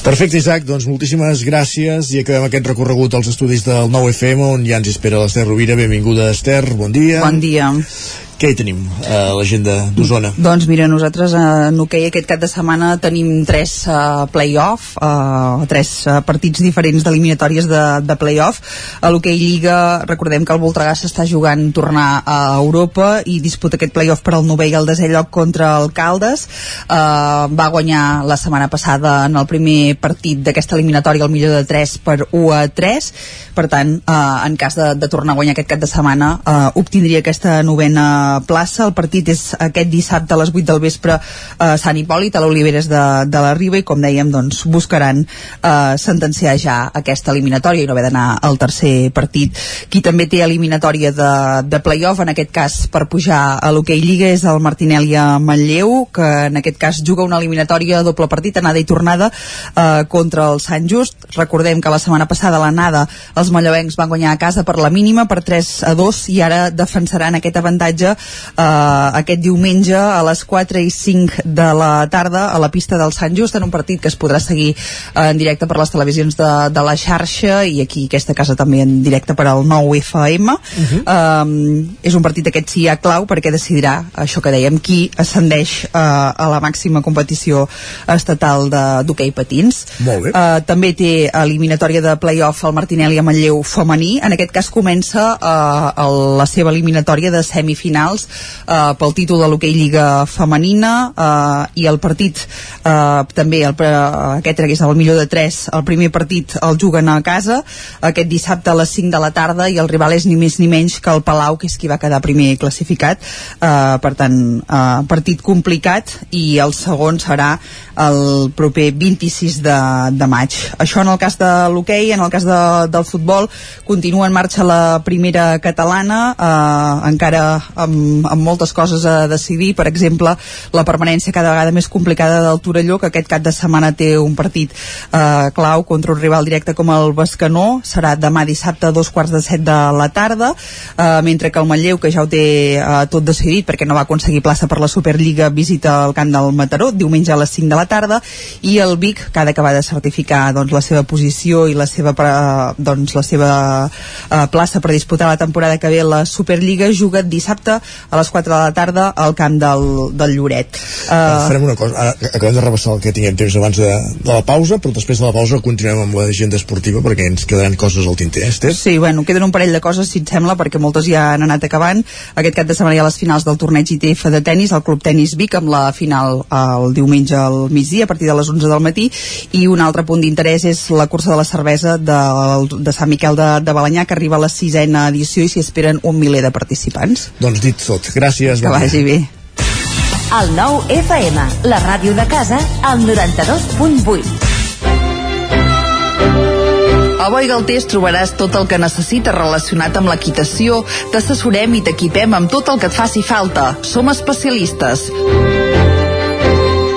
Perfecte, Isaac, doncs moltíssimes gràcies i acabem aquest recorregut als estudis del nou FM on ja ens espera l'Ester Rovira. Benvinguda, Ester, bon dia. Bon dia. Què hi tenim a l'agenda d'Osona? Doncs mira, nosaltres eh, en hoquei aquest cap de setmana tenim tres uh, play-off, uh, tres uh, partits diferents d'eliminatòries de, de play-off. A l'hoquei Lliga recordem que el Voltregà s'està jugant tornar a Europa i disputa aquest play-off per al novè i el desè lloc contra el Caldes. Uh, va guanyar la setmana passada en el primer partit d'aquesta eliminatòria el millor de 3 per 1 a 3. Per tant, uh, en cas de, de tornar a guanyar aquest cap de setmana, uh, obtindria aquesta novena plaça. El partit és aquest dissabte a les 8 del vespre a Sant Hipòlit, a l'Oliveres de, de la Riba, i com dèiem, doncs, buscaran eh, sentenciar ja aquesta eliminatòria i no haver d'anar al tercer partit. Qui també té eliminatòria de, de play-off, en aquest cas per pujar a l'hoquei Lliga, és el Martinelli a Manlleu, que en aquest cas juga una eliminatòria doble partit, anada i tornada, eh, contra el Sant Just. Recordem que la setmana passada l'anada els manlleuencs van guanyar a casa per la mínima, per 3 a 2, i ara defensaran aquest avantatge eh, aquest diumenge a les 4 i 5 de la tarda a la pista del Sant Just en un partit que es podrà seguir eh, en directe per les televisions de, de la xarxa i aquí aquesta casa també en directe per al 9 FM uh -huh. eh, és un partit aquest sí a clau perquè decidirà això que dèiem qui ascendeix eh, a la màxima competició estatal d'hoquei patins Molt bé. eh, també té eliminatòria de play-off al Martinelli a Manlleu femení en aquest cas comença eh, el, la seva eliminatòria de semifinals eh, pel títol de l'hoquei Lliga Femenina eh, i el partit eh, també el, aquest que és el millor de 3 el primer partit el juguen a casa aquest dissabte a les 5 de la tarda i el rival és ni més ni menys que el Palau que és qui va quedar primer classificat. Eh, per tant eh, partit complicat i el segon serà el proper 26 de, de maig. Això en el cas de l'hoquei en el cas de, del futbol continua en marxa la primera catalana eh, encara amb, amb moltes coses a decidir, per exemple la permanència cada vegada més complicada del Torelló que aquest cap de setmana té un partit eh, clau contra un rival directe com el Bescanó, serà demà dissabte a dos quarts de set de la tarda eh, mentre que el Manlleu, que ja ho té eh, tot decidit perquè no va aconseguir plaça per la Superliga, visita el camp del Mataró diumenge a les 5 de la tarda. I el Vic, que ha d'acabar de certificar doncs, la seva posició i la seva, doncs, la seva eh, plaça per disputar la temporada que ve la Superliga, juga dissabte a les 4 de la tarda al camp del, del Lloret. Uh, Farem una cosa, ara acabem de rebassar el que tinguem temps abans de, de la pausa, però després de la pausa continuem amb l'agenda esportiva perquè ens quedaran coses al tinter, Esther? Sí, bueno, queden un parell de coses, si et sembla, perquè moltes ja han anat acabant. Aquest cap de setmana hi ha les finals del torneig ITF de tennis, el Club Tenis Vic, amb la final el diumenge al migdia, a partir de les 11 del matí, i un altre punt d'interès és la cursa de la cervesa de, de Sant Miquel de, de Balanyà, que arriba a la sisena edició i s'hi esperen un miler de participants. Doncs dit tot. Gràcies. Que vagi bé. El nou FM, la ràdio de casa, al 92.8. A Boi Galtés trobaràs tot el que necessites relacionat amb l'equitació. T'assessorem i t'equipem amb tot el que et faci falta. Som especialistes.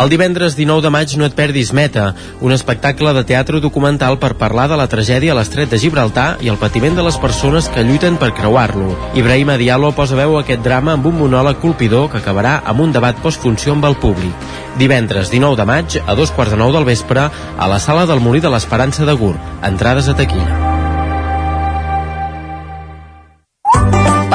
El divendres 19 de maig no et perdis Meta, un espectacle de teatre documental per parlar de la tragèdia a l'estret de Gibraltar i el patiment de les persones que lluiten per creuar-lo. Ibrahim Diallo posa veu a aquest drama amb un monòleg colpidor que acabarà amb un debat postfunció amb el públic. Divendres 19 de maig, a dos quarts de nou del vespre, a la sala del Molí de l'Esperança de Gur. Entrades a taquilla.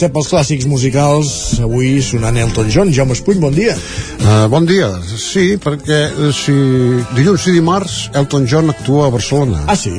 7 pels clàssics musicals, avui sonant Elton John. Jaume Espuny, bon dia. Uh, bon dia, sí, perquè eh, si dilluns i dimarts Elton John actua a Barcelona. Ah, sí?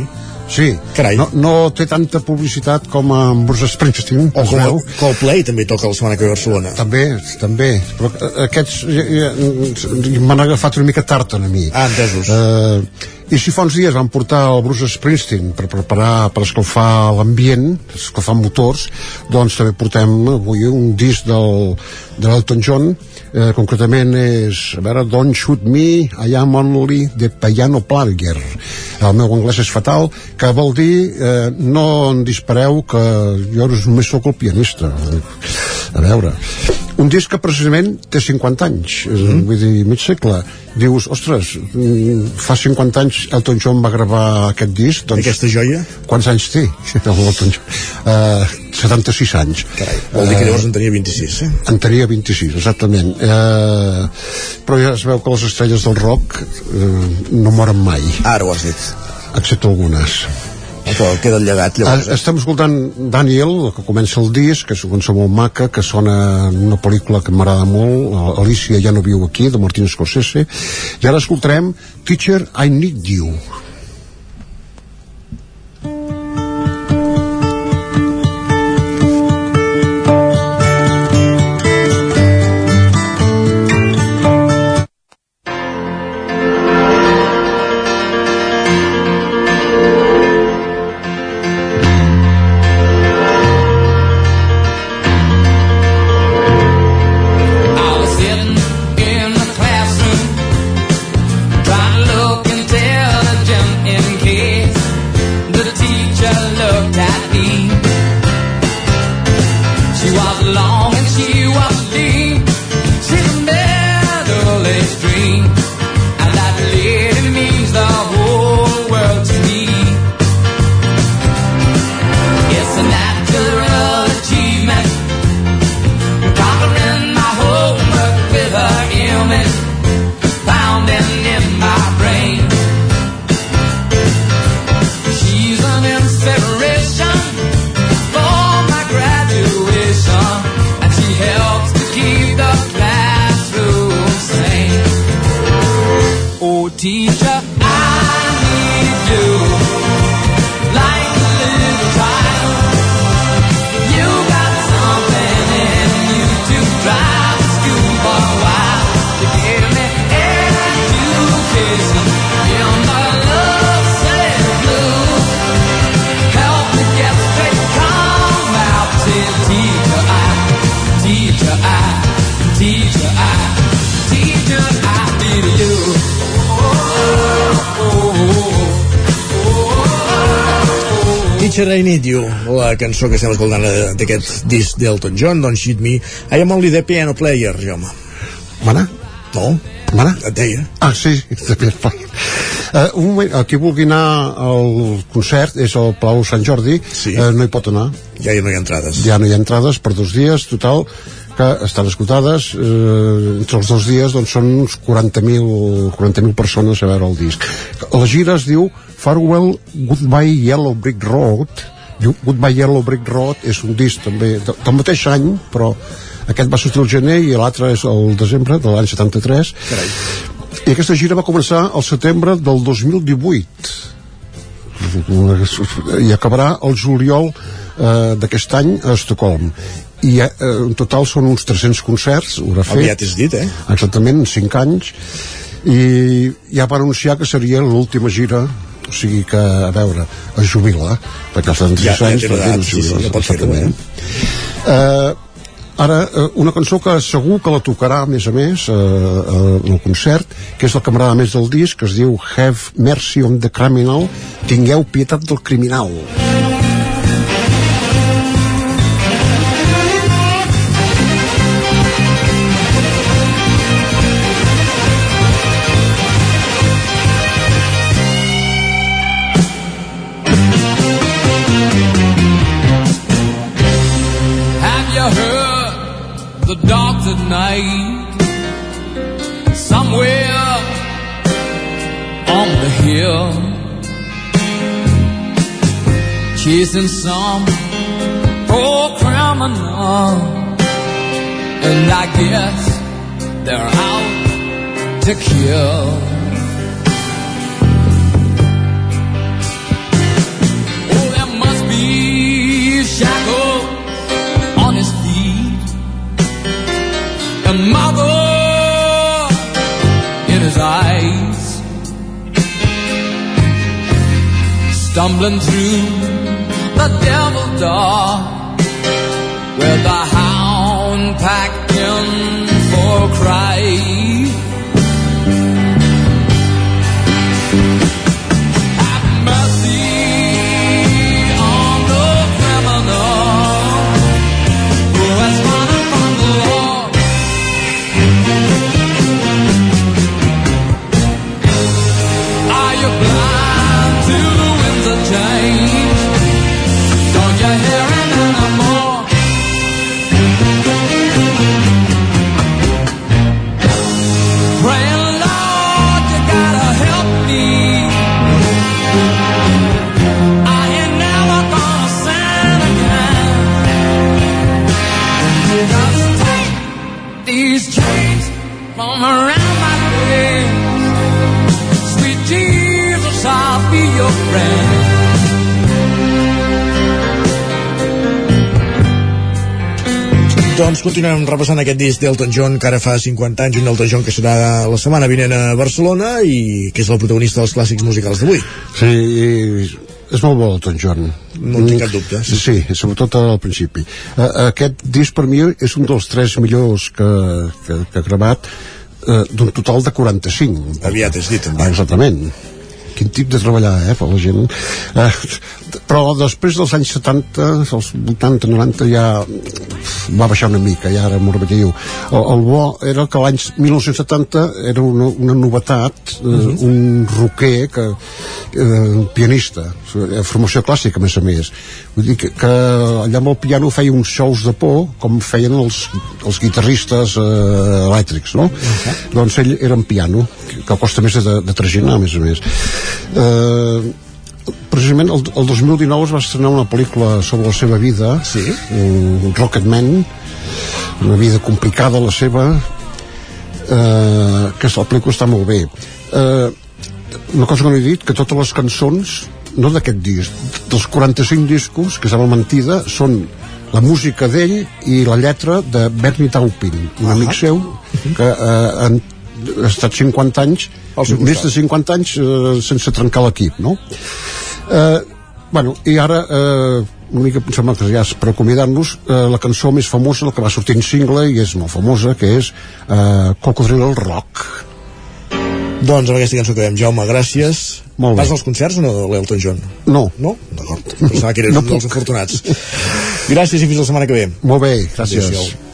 Sí, Carai. No, no té tanta publicitat com a Bruce Springsteen. O com veu. Coldplay també toca la setmana que ve a Barcelona. També, també. Però aquests eh, ja, ja, m'han agafat una mica tard a mi. Ah, entesos. Uh, i si fa uns dies van portar el Bruce Springsteen per preparar, per escalfar l'ambient, escalfar motors, doncs també portem avui un disc del, de l'Elton John, eh, concretament és, a veure, Don't Shoot Me, I Am Only the Piano Player. El meu anglès és fatal, que vol dir eh, no en dispareu que jo només sóc el pianista. A veure, un disc que precisament té 50 anys, mm. vull dir, mig segle. Dius, ostres, mm, fa 50 anys Elton John va gravar aquest disc, doncs... Aquesta joia? Quants anys té? Elton John? Uh, 76 anys. Carai, vol dir que llavors en tenia 26, eh? En tenia 26, exactament. Uh, però ja es veu que les estrelles del rock uh, no moren mai. Ara ho has dit. Excepte algunes. Però queda el llegat, llavors. Ah, Estem escoltant Daniel, que comença el disc, que és una cançó molt maca, que sona en una pel·lícula que m'agrada molt, Alicia ja no viu aquí, de Martin Scorsese, i ara escoltarem Teacher, I Need You. Cançó que estem escoltant eh, d'aquest disc d'Elton John, Don't Cheat Me. I am only the piano player, Jaume. Mana? No. Mana? Et deia. Ah, sí, player. Uh, un moment, qui vulgui anar al concert és al Palau Sant Jordi sí. uh, no hi pot anar ja no hi ha entrades ja no hi ha entrades per dos dies total que estan esgotades eh, entre els dos dies doncs són uns 40.000 40 persones a veure el disc la gira es diu Farewell Goodbye Yellow Brick Road diu Goodbye Yellow Brick Road és un disc també de, del mateix any però aquest va sortir el gener i l'altre és el desembre de l'any 73 Carai. i aquesta gira va començar al setembre del 2018 i acabarà el juliol eh, d'aquest any a Estocolm. I eh, en total són uns 300 concerts haurà fet, Aviat és dit, eh? exactament, en 5 anys. I ja va anunciar que seria l'última gira o sigui que, a veure, es jubila perquè als 36 Ja- ja anys també es sí, sí, ja pot fer-ho, exactament. eh, ara, eh, una cançó que segur que la tocarà a més a més eh, eh, en el concert, que és la que m'agrada més del disc, que es diu Have Mercy on the Criminal Tingueu pietat del criminal Have hill, chasing some poor criminal, and I guess they're out to kill. going through Doncs continuem repassant aquest disc d'Elton John que ara fa 50 anys, un Elton John que serà la setmana vinent a Barcelona i que és el protagonista dels clàssics musicals d'avui. Sí, i és molt bo Elton John. No en tinc cap dubte. Sí, sí sobretot al principi. Uh, aquest disc per mi és un dels tres millors que, que, que ha gravat uh, d'un total de 45. Aviat és dit, també. Ah, exactament. Quin tip de treballar, eh, per la gent. Uh, però després dels anys 70, els 80, 90, ja va baixar una mica, ja era morbatiu. El, el bo era que l'any 1970 era una, una novetat, eh, uh -huh. un rocker, que, eh, pianista, eh, formació clàssica, a més a més. Vull dir que, que allà amb el piano feia uns shows de por, com feien els, els guitarristes eh, elèctrics, no? Uh -huh. Doncs ell era en piano, que, que costa més de, de traginar, a més a més. Eh, precisament el, el 2019 es va estrenar una pel·lícula sobre la seva vida sí? un Rocketman una vida complicada la seva eh, que la pel·lícula està molt bé eh, una cosa que no he dit que totes les cançons no d'aquest disc, dels 45 discos que sembla mentida, són la música d'ell i la lletra de Bernie Taupin, un Ah. amic seu que eh, han ha estat 50 anys més de 50 anys eh, sense trencar l'equip no? eh, bueno, i ara eh, una mica em sembla que ja és per acomiadar-nos eh, la cançó més famosa, la que va sortir en single i és molt famosa, que és eh, Cocodrilo Rock Doncs amb aquesta cançó acabem. Jaume, gràcies. Molt bé. Vas als concerts o no, l'Elton John? No. No? D'acord. Pensava que eres No un dels afortunats. gràcies i fins la setmana que ve. Molt bé, gràcies. Adéu-siau.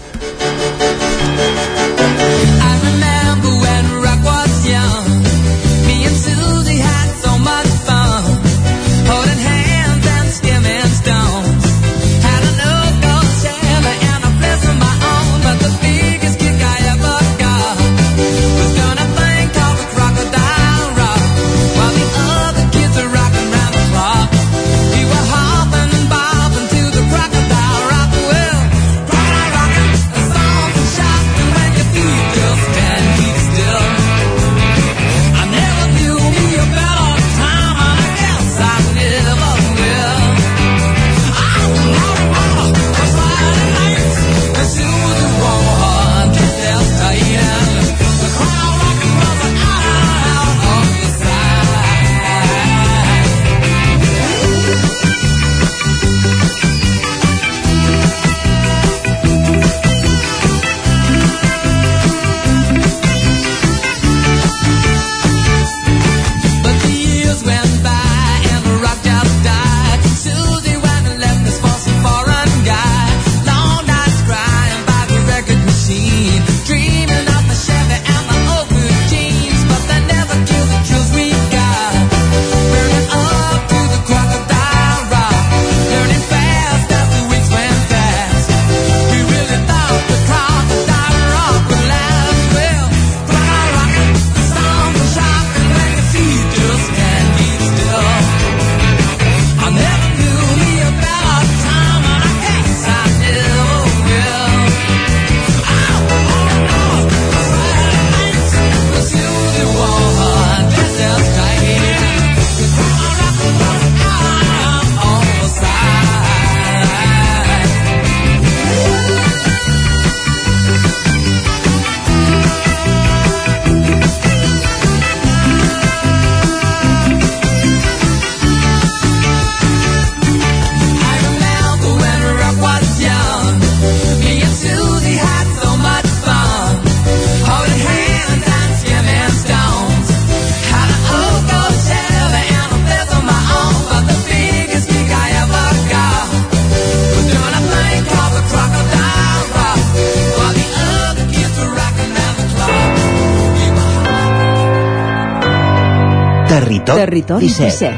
Territori, Territori 17. 17.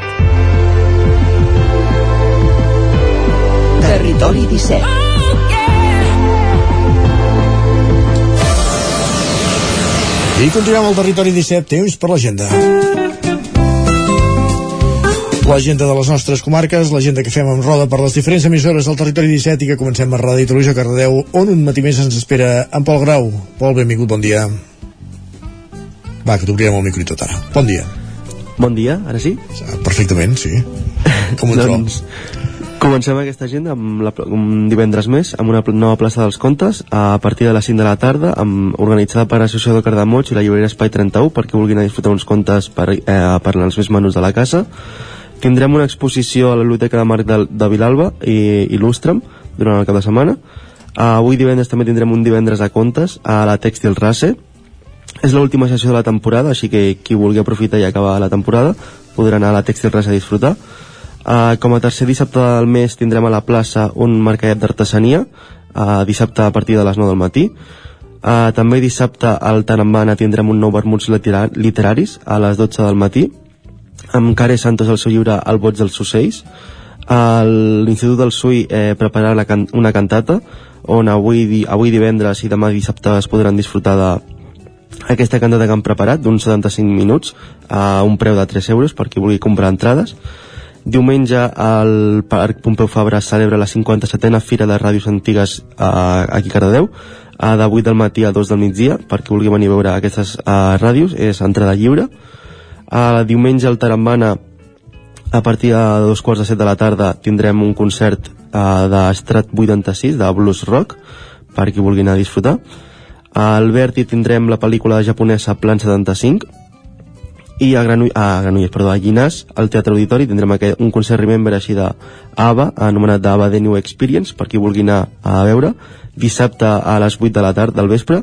Territori 17. I continuem al territori 17, temps per l'agenda. L'agenda de les nostres comarques, l'agenda que fem amb roda per les diferents emissores del territori 17 i que comencem a Ràdio i Televisió Cardedeu, on un matí més ens espera en Pol Grau. Pol, benvingut, bon dia. Va, que t'obrirem el micro i tot ara. Bon dia. Bon dia, ara sí? Perfectament, sí. Com un doncs, comencem aquesta agenda amb la, un divendres més amb una nova plaça dels contes a partir de les 5 de la tarda amb, organitzada per l'Associació de Cardamoig i la llibreria Espai 31 perquè vulguin disfrutar uns contes per, eh, per als més menús de la casa tindrem una exposició a la Biblioteca de Marc de, de Vilalba i Il·lustra'm durant el cap de setmana uh, avui divendres també tindrem un divendres de contes a la Tèxtil Race és l'última sessió de la temporada, així que qui vulgui aprofitar i acabar la temporada podrà anar a la Tèxtil Res a disfrutar. Uh, com a tercer dissabte del mes tindrem a la plaça un mercadet d'artesania, uh, dissabte a partir de les 9 del matí. Uh, també dissabte al Tarambana tindrem un nou vermuts litera literaris a les 12 del matí, amb Care Santos al seu llibre El boig dels ocells. A l'Institut del Sui eh, prepararà can una cantata on avui, di avui divendres i demà dissabte es podran disfrutar de, aquesta cantata que han preparat d'uns 75 minuts a un preu de 3 euros per qui vulgui comprar entrades. Diumenge el Parc Pompeu Fabra celebra la 57a Fira de Ràdios Antigues a, aquí a Cardedeu. A de 8 del matí a 2 del migdia per qui vulgui venir a veure aquestes uh, ràdios és entrada lliure. A diumenge al Tarambana a partir de dos quarts de set de la tarda tindrem un concert uh, d'Estrat 86 de blues rock per qui vulgui anar a disfrutar a Alberti tindrem la pel·lícula japonesa Plan 75 i a, Granu a Granollers, perdó, a Llinars, al Teatre Auditori, tindrem aquest, un concert Remember així de ABBA, anomenat d'ABBA The New Experience, per qui vulgui anar a veure, dissabte a les 8 de la tarda del vespre,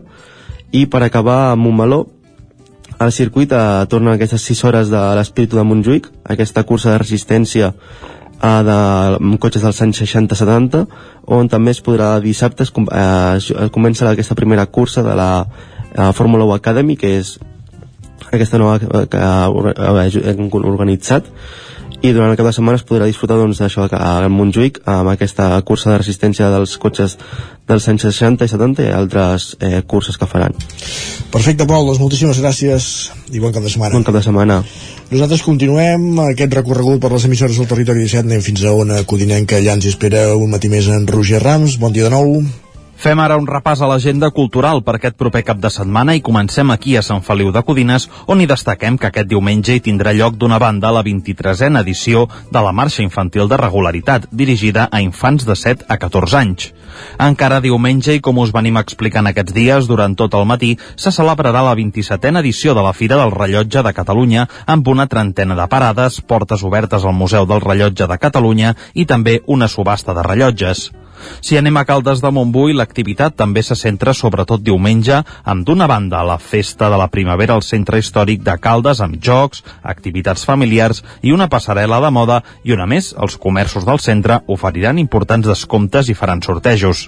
i per acabar un meló, al circuit eh, tornen aquestes 6 hores de l'Espíritu de Montjuïc, aquesta cursa de resistència eh, de amb cotxes dels anys 60-70, on també es podrà dissabte es, com- eh, es comença aquesta primera cursa de la eh, Fórmula 1 Academy, que és aquesta nova eh, que ha eh, organitzat i durant el cap de setmana es podrà disfrutar doncs, d'això a Montjuïc amb aquesta cursa de resistència dels cotxes dels anys 60 i 70 i altres eh, curses que faran. Perfecte, Pol, doncs moltíssimes gràcies i bon cap de setmana. Bon cap de setmana. Nosaltres continuem aquest recorregut per les emissores del territori 17, anem fins a Ona Codinenca, allà ens espera un matí més en Roger Rams. Bon dia de nou. Fem ara un repàs a l'agenda cultural per aquest proper cap de setmana i comencem aquí a Sant Feliu de Codines, on hi destaquem que aquest diumenge hi tindrà lloc d'una banda la 23a edició de la Marxa Infantil de Regularitat, dirigida a infants de 7 a 14 anys. Encara diumenge, i com us venim explicant aquests dies, durant tot el matí, se celebrarà la 27a edició de la Fira del Rellotge de Catalunya, amb una trentena de parades, portes obertes al Museu del Rellotge de Catalunya i també una subhasta de rellotges. Si anem a Caldes de Montbui, l'activitat també se centra sobretot diumenge amb d'una banda la festa de la primavera al centre històric de Caldes amb jocs, activitats familiars i una passarel·la de moda i una més, els comerços del centre oferiran importants descomptes i faran sortejos.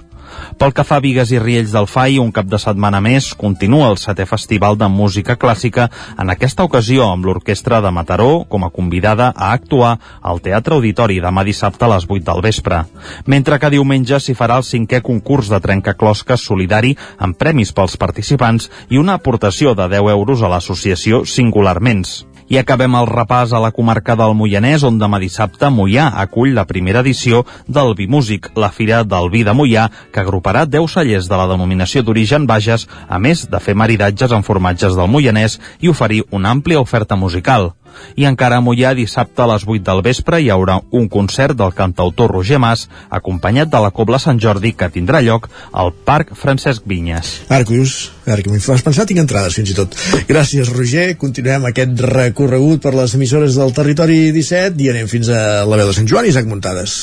Pel que fa a Vigues i Riells del FAI, un cap de setmana més, continua el setè festival de música clàssica, en aquesta ocasió amb l'Orquestra de Mataró com a convidada a actuar al Teatre Auditori demà dissabte a les 8 del vespre. Mentre que diumenge s'hi farà el cinquè concurs de trencaclosques solidari amb premis pels participants i una aportació de 10 euros a l'associació Singularments. I acabem el repàs a la comarca del Moianès, on demà dissabte Moià acull la primera edició del Bimúsic, la fira del vi de Moià, que agruparà 10 cellers de la denominació d'origen Bages, a més de fer maridatges en formatges del Moianès i oferir una àmplia oferta musical. I encara a Mollà, dissabte a les 8 del vespre, hi haurà un concert del cantautor Roger Mas, acompanyat de la Cobla Sant Jordi, que tindrà lloc al Parc Francesc Vinyes. Ara que dius, ara que m'hi fas pensar, tinc entrades fins i tot. Gràcies, Roger. Continuem aquest recorregut per les emissores del territori 17 i anem fins a la veu de Sant Joan, Isaac Muntades.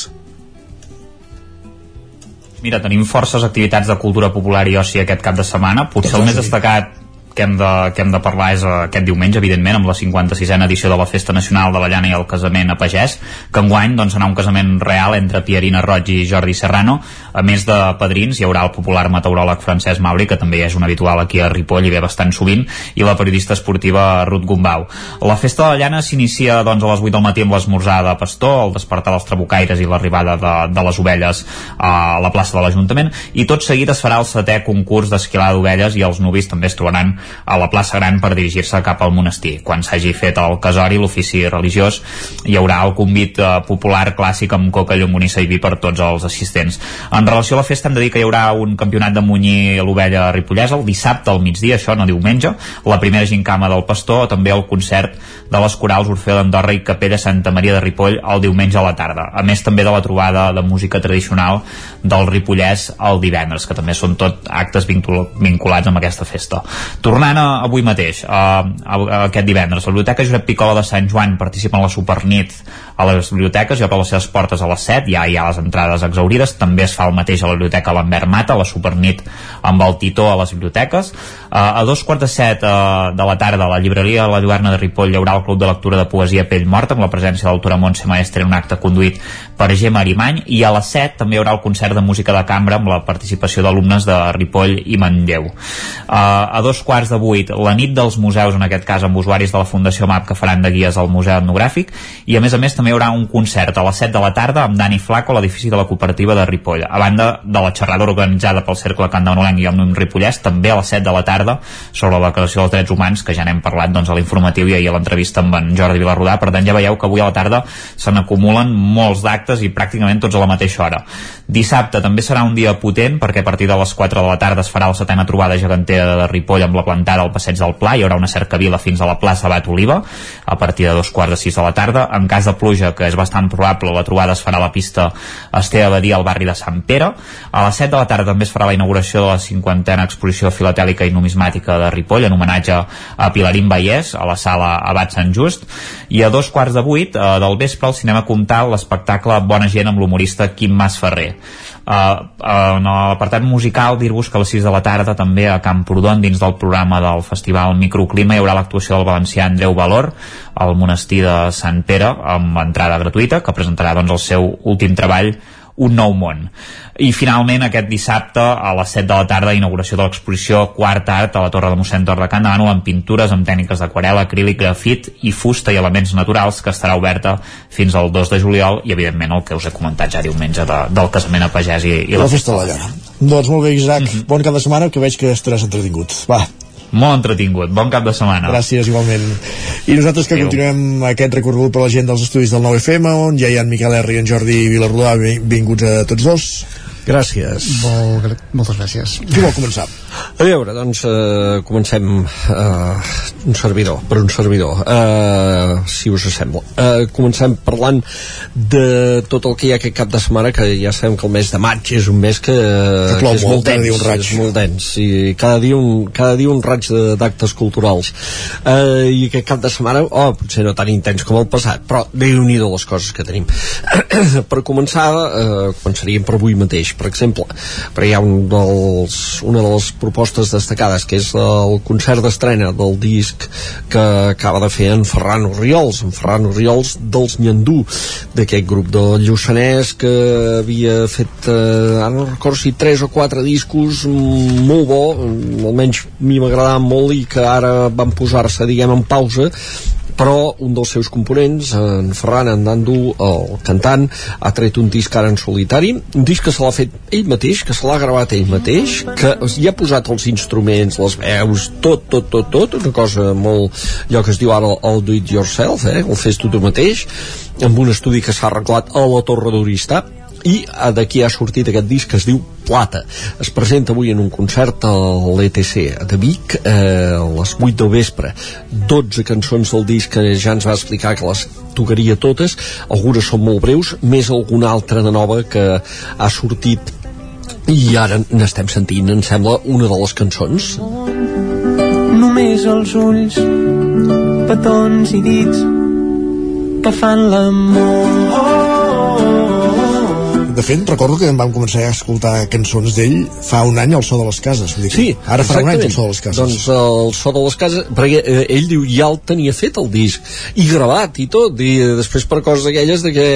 Mira, tenim forces activitats de cultura popular i oci aquest cap de setmana. Potser el més destacat que hem, de, que hem de parlar és eh, aquest diumenge, evidentment, amb la 56a edició de la Festa Nacional de la Llana i el Casament a Pagès, que enguany doncs, serà un casament real entre Pierina Roig i Jordi Serrano. A més de padrins, hi haurà el popular meteoròleg Francesc Mauri, que també és un habitual aquí a Ripoll i ve bastant sovint, i la periodista esportiva Ruth Gumbau. La Festa de la Llana s'inicia doncs, a les 8 del matí amb l'esmorzar de pastor, el despertar dels trabucaires i l'arribada de, de les ovelles a la plaça de l'Ajuntament, i tot seguit es farà el setè concurs d'esquilar d'ovelles i els nuvis també es trobaran a la plaça Gran per dirigir-se cap al monestir. Quan s'hagi fet el casori, l'ofici religiós, hi haurà el convit eh, popular clàssic amb coca, llonganissa i vi per tots els assistents. En relació a la festa hem de dir que hi haurà un campionat de munyir l'ovella ripollesa el dissabte al migdia, això no diumenge, la primera gincama del pastor, també el concert de les corals Orfeo d'Andorra i Capella Santa Maria de Ripoll el diumenge a la tarda. A més també de la trobada de música tradicional del Ripollès el divendres, que també són tot actes vincul vinculats amb aquesta festa. Tornant a avui mateix, a, a, a aquest divendres, la Biblioteca Josep Picola de Sant Joan participa en la Supernit a les biblioteques i obre les seves portes a les 7, ja hi ha les entrades exaurides, també es fa el mateix a la Biblioteca Lambert Mata, la Supernit amb el Titó a les biblioteques. A dos quarts de set de la tarda a la llibreria La Lluerna de Ripoll hi haurà el Club de Lectura de Poesia Pell Morta amb la presència de l'autora Montse Maestre en un acte conduït per Gemma Arimany i a les 7 també hi haurà el concert de música de cambra amb la participació d'alumnes de Ripoll i Manlleu. A dos quarts de vuit, la nit dels museus, en aquest cas amb usuaris de la Fundació MAP que faran de guies al Museu Etnogràfic i a més a més també hi haurà un concert a les 7 de la tarda amb Dani Flaco a l'edifici de la cooperativa de Ripoll. A banda de la xerrada organitzada pel Cercle Candanolenc i el Nim Ripollès, també a les 7 de la tarda sobre la declaració dels drets humans, que ja n'hem parlat doncs, a l'informatiu i ahir a l'entrevista amb en Jordi Vilarrodà. Per tant, ja veieu que avui a la tarda se n'acumulen molts d'actes i pràcticament tots a la mateixa hora. Dissabte també serà un dia potent perquè a partir de les 4 de la tarda es farà la setena trobada gegantera de Ripoll amb la plantada al passeig del Pla. Hi haurà una cercavila fins a la plaça Bat Oliva a partir de dos quarts de sis de la tarda. En cas de pluja, que és bastant probable, la trobada es farà a la pista Esteve Badia al barri de Sant Pere. A les 7 de la tarda també es farà la inauguració de la cinquantena exposició filatèlica i numismàtica de Ripoll en homenatge a Pilarín Vallès a la sala Abat Sant Just i a dos quarts de vuit eh, del vespre al cinema Comtal l'espectacle Bona gent amb l'humorista Quim Mas Ferrer en l'apartat musical dir-vos que a les 6 de la tarda també a Camprodon dins del programa del festival Microclima hi haurà l'actuació del valencià Andreu Valor al monestir de Sant Pere amb entrada gratuïta que presentarà doncs, el seu últim treball un nou món. I finalment aquest dissabte a les 7 de la tarda inauguració de l'exposició Quart Art a la Torre de Mossèn Tor de Can Demano amb pintures amb tècniques d'aquarel·la, acrílic, grafit i fusta i elements naturals que estarà oberta fins al 2 de juliol i evidentment el que us he comentat ja diumenge de, del casament a pagès i, i la festa de la llana. Doncs molt bé, Isaac. Mm -hmm. Bon cap de setmana, que veig que estaràs entretingut. Va, molt entretingut, bon cap de setmana Gràcies, igualment. I nosaltres que Adéu. continuem aquest recorregut per la gent dels estudis del 9FM, on ja hi ha en Miquel R i en Jordi Vilarrodà, benvinguts a tots dos. Gràcies. Molt, moltes gràcies. Qui vol començar? A veure, doncs eh, comencem eh, un servidor, per un servidor, eh, si us sembla. Eh, comencem parlant de tot el que hi ha aquest cap de setmana, que ja sabem que el mes de maig és un mes que, Que plou és molt, molt dens, dia un raig. és molt dens, i cada dia un, cada dia un raig de- d'actes culturals. Eh, I aquest cap de setmana, oh, potser no tan intens com el passat, però déu nhi les coses que tenim. per començar, eh, començaríem per avui mateix, per exemple, perquè hi ha un dels, una de les propostes destacades, que és el concert d'estrena del disc que acaba de fer en Ferran Oriols, en Ferran Oriols dels Nyandú, d'aquest grup de Lluçanès que havia fet, eh, ara no recordo si tres o quatre discos mm, molt bo, almenys a mi m'agradaven molt i que ara van posar-se, diguem, en pausa però un dels seus components, en Ferran Andando, el cantant, ha tret un disc ara en solitari, un disc que se l'ha fet ell mateix, que se l'ha gravat ell mateix, que hi ha posat els instruments, les veus, tot, tot, tot, tot, una cosa molt, allò que es diu ara el do it yourself, eh? el fes tu tu mateix, amb un estudi que s'ha arreglat a la Torre d'Oristà, i eh, d'aquí ha sortit aquest disc que es diu Plata. Es presenta avui en un concert a l'ETC de Vic eh, a les 8 del vespre. 12 cançons del disc que ja ens va explicar que les tocaria totes, algunes són molt breus, més alguna altra de nova que ha sortit i ara n'estem sentint, em sembla, una de les cançons. Només els ulls, petons i dits que fan l'amor. De fet, recordo que vam començar a escoltar cançons d'ell fa un any al so de les cases. Vull dir, Sí, ara fa un any al so de les cases. Doncs el so de les cases, perquè eh, ell diu ja el tenia fet el disc, i gravat i tot, i eh, després per coses aquelles de que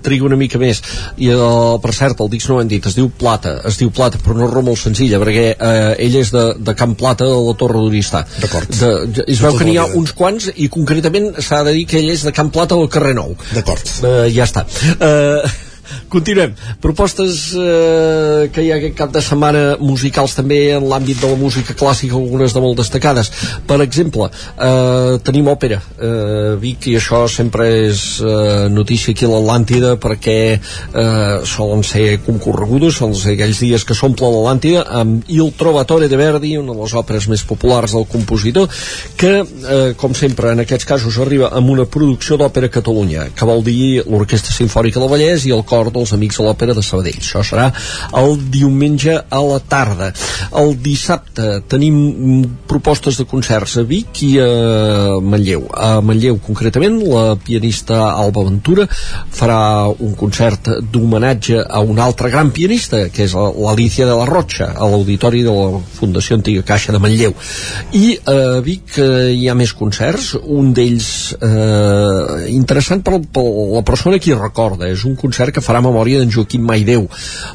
triga una mica més. I el, per cert, el disc no ho hem dit, es diu Plata, es diu Plata, però no és raó molt senzilla, perquè eh, ell és de, de Camp Plata de la Torre d'Oristà. D'acord. Es veu tota que n'hi ha uns quants, i concretament s'ha de dir que ell és de Camp Plata al carrer Nou. D'acord. Eh, ja està. Eh, Continuem. Propostes eh, que hi ha aquest cap de setmana musicals també en l'àmbit de la música clàssica, algunes de molt destacades. Per exemple, eh, tenim òpera. Eh, Vic, i això sempre és eh, notícia aquí a l'Atlàntida perquè eh, solen ser concorregudes, solen ser aquells dies que s'omple l'Atlàntida amb Il Trovatore de Verdi, una de les òperes més populars del compositor, que, eh, com sempre, en aquests casos arriba amb una producció d'òpera Catalunya, que vol dir l'Orquestra Simfònica del Vallès i el cor dels Amics de l'Òpera de Sabadell. Això serà el diumenge a la tarda. El dissabte tenim propostes de concerts a Vic i a Manlleu. A Manlleu, concretament, la pianista Alba Ventura farà un concert d'homenatge a una altra gran pianista, que és l'Alicia de la Rocha, a l'auditori de la Fundació Antiga Caixa de Manlleu. I a Vic eh, hi ha més concerts, un d'ells eh, interessant per, per la persona que recorda, és un concert que farà memòria d'en Joaquim Maideu,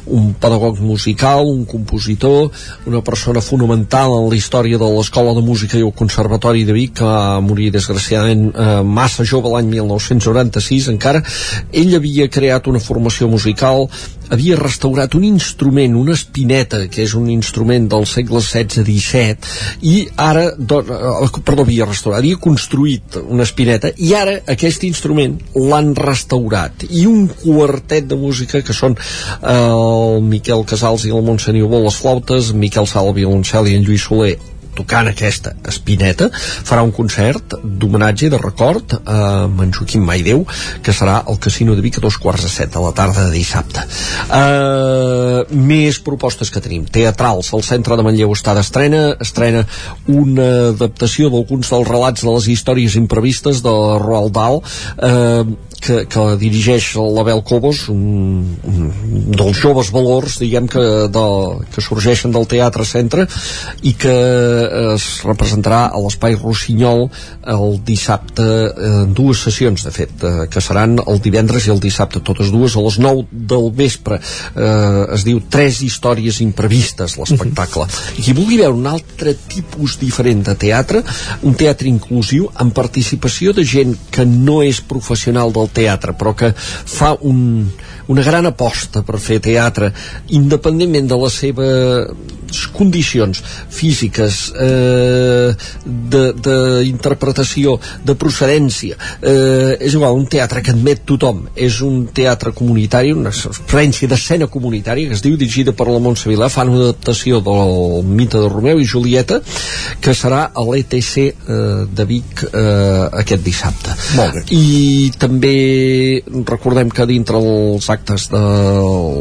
un pedagog musical, un compositor, una persona fonamental en la història de l'Escola de Música i el Conservatori de Vic, que va morir desgraciadament eh, massa jove l'any 1996 encara. Ell havia creat una formació musical havia restaurat un instrument, una espineta, que és un instrument del segle XVI-XVII, i ara, eh, perdó, havia restaurat, havia construït una espineta, i ara aquest instrument l'han restaurat, i un quartet de música que són eh, el Miquel Casals i el Montse Niubó les flautes, Miquel Sala al violoncel i en Lluís Soler tocant aquesta espineta, farà un concert d'homenatge i de record a en Joaquim Maideu, que serà al Casino de Vic a dos quarts de set de la tarda de dissabte. Uh, més propostes que tenim. Teatrals, el centre de Manlleu està d'estrena, estrena una adaptació d'alguns dels relats de les històries imprevistes de Roald Dahl, uh, que, que dirigeix l'Abel Cobos un, un dels joves valors diguem que, de, que sorgeixen del Teatre Centre i que es representarà a l'Espai Rossinyol el dissabte en dues sessions de fet, eh, que seran el divendres i el dissabte, totes dues a les 9 del vespre. Eh, es diu Tres històries imprevistes l'espectacle. I qui vulgui veure un altre tipus diferent de teatre un teatre inclusiu amb participació de gent que no és professional del teatre però que fa un, una gran aposta per fer teatre independentment de les seves condicions físiques eh, d'interpretació de, de procedència. Eh, és igual, un teatre que admet tothom. És un teatre comunitari una experiència d'escena comunitària que es diu dirigida per la Montse Vilà. Fan una adaptació del mite de Romeu i Julieta que serà a l'ETC eh, de Vic eh, aquest dissabte. Molt bé. i també recordem que dintre els actes de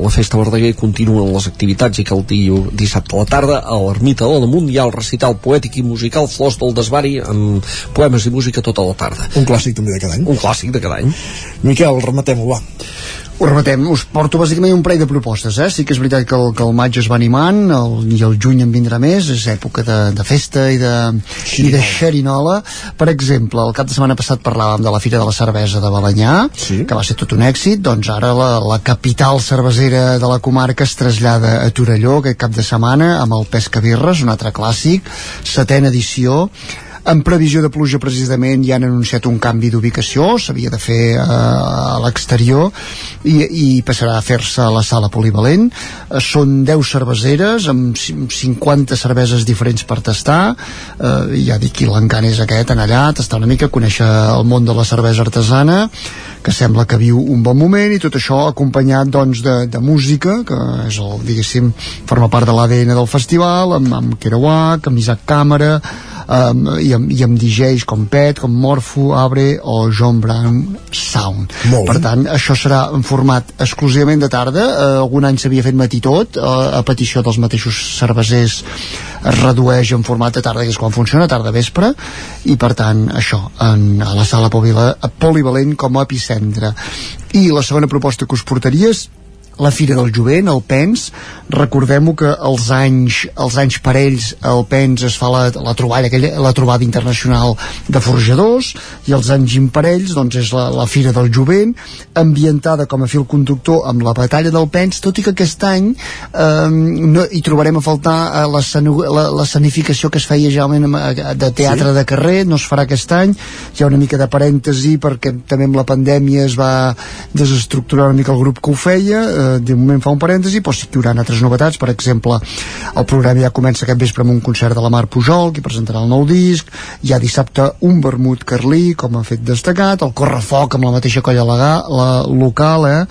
la Festa Verdaguer continuen les activitats i que el dia, dissabte a la tarda a l'Ermita de Damunt hi ha el recital poètic i musical Flors del Desvari amb poemes i música tota la tarda. Un clàssic també de cada any. Un clàssic de cada any. Miquel, rematem-ho, va ho remetem, us porto bàsicament un parell de propostes, eh? Sí que és veritat que el, que el maig es va animant, el, i el juny en vindrà més, és època de, de festa i de, i de xerinola. Per exemple, el cap de setmana passat parlàvem de la Fira de la Cervesa de Balanyà, sí. que va ser tot un èxit, doncs ara la, la capital cervesera de la comarca es trasllada a Torelló aquest cap de setmana amb el Pescabirres, un altre clàssic, setena edició, en previsió de pluja precisament ja han anunciat un canvi d'ubicació s'havia de fer eh, a l'exterior i, i passarà a fer-se a la sala polivalent. Eh, són 10 cerveseres amb cin- 50 cerveses diferents per tastar. Eh, ja dic que l'encant és aquest anar allà, tastar una mica, conèixer el món de la cervesa artesana que sembla que viu un bon moment i tot això acompanyat doncs de, de música que és el, diguéssim, forma part de l'ADN del festival amb, amb Kerouac, amb Isaac Càmera um, i, amb, i amb DJs com Pet, com Morpho, Abre o John Brown Sound. Per tant, això serà en format exclusivament de tarda, uh, algun any s'havia fet matí tot, uh, a petició dels mateixos cervesers es redueix en format de tarda, que és quan funciona, tarda-vespre, i per tant, això, en, a la sala polivale- polivalent com a epicentre. I la segona proposta que us portaria és la Fira del Jovent, el PENS recordem-ho que els anys els anys parells el PENS es fa la, la troballa, aquella, la trobada internacional de forjadors i els anys imparells doncs és la, la Fira del Jovent ambientada com a fil conductor amb la batalla del PENS, tot i que aquest any eh, no, hi trobarem a faltar eh, la- l'escenificació que es feia generalment eh, de teatre Sí. de carrer, no es farà aquest any hi ha una mica de parèntesi perquè també amb la pandèmia es va desestructurar una mica el grup que ho feia eh, de moment fa un parèntesi, però sí que hi haurà altres novetats per exemple, el programa ja comença aquest vespre amb un concert de la Mar Pujol que presentarà el nou disc, hi ha dissabte un vermut carlí, com a fet destacat el correfoc amb la mateixa colla lega, la local, eh?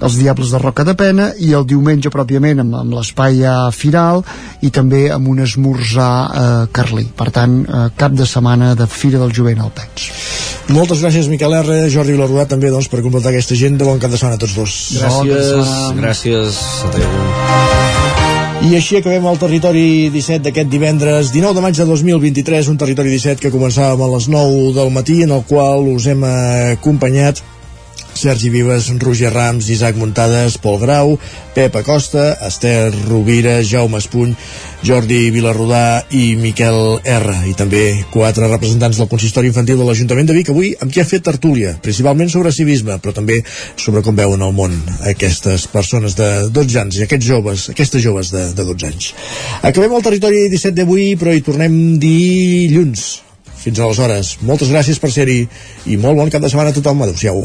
els Diables de Roca de Pena, i el diumenge pròpiament amb, amb l'espai a Firal i també amb un esmorzar eh, carlí, per tant eh, cap de setmana de Fira del Jovent al Pets Moltes gràcies Miquel R, Jordi Vilarrodà també doncs, per completar aquesta agenda. Bon cap de setmana a tots dos. gràcies, gràcies adeu. I així acabem el territori 17 d'aquest divendres 19 de maig de 2023, un territori 17 que començàvem a les 9 del matí en el qual us hem acompanyat Sergi Vives, Roger Rams, Isaac Muntades, Pol Grau, Pep Acosta, Esther Rovira, Jaume Espuny, Jordi Vilarrodà i Miquel R. I també quatre representants del consistori infantil de l'Ajuntament de Vic, avui amb qui ha fet tertúlia, principalment sobre civisme, però també sobre com veuen el món aquestes persones de 12 anys i aquests joves, aquestes joves de, de 12 anys. Acabem el territori 17 d'avui, però hi tornem dilluns. Fins aleshores, moltes gràcies per ser-hi i molt bon cap de setmana a tothom. Adéu-siau.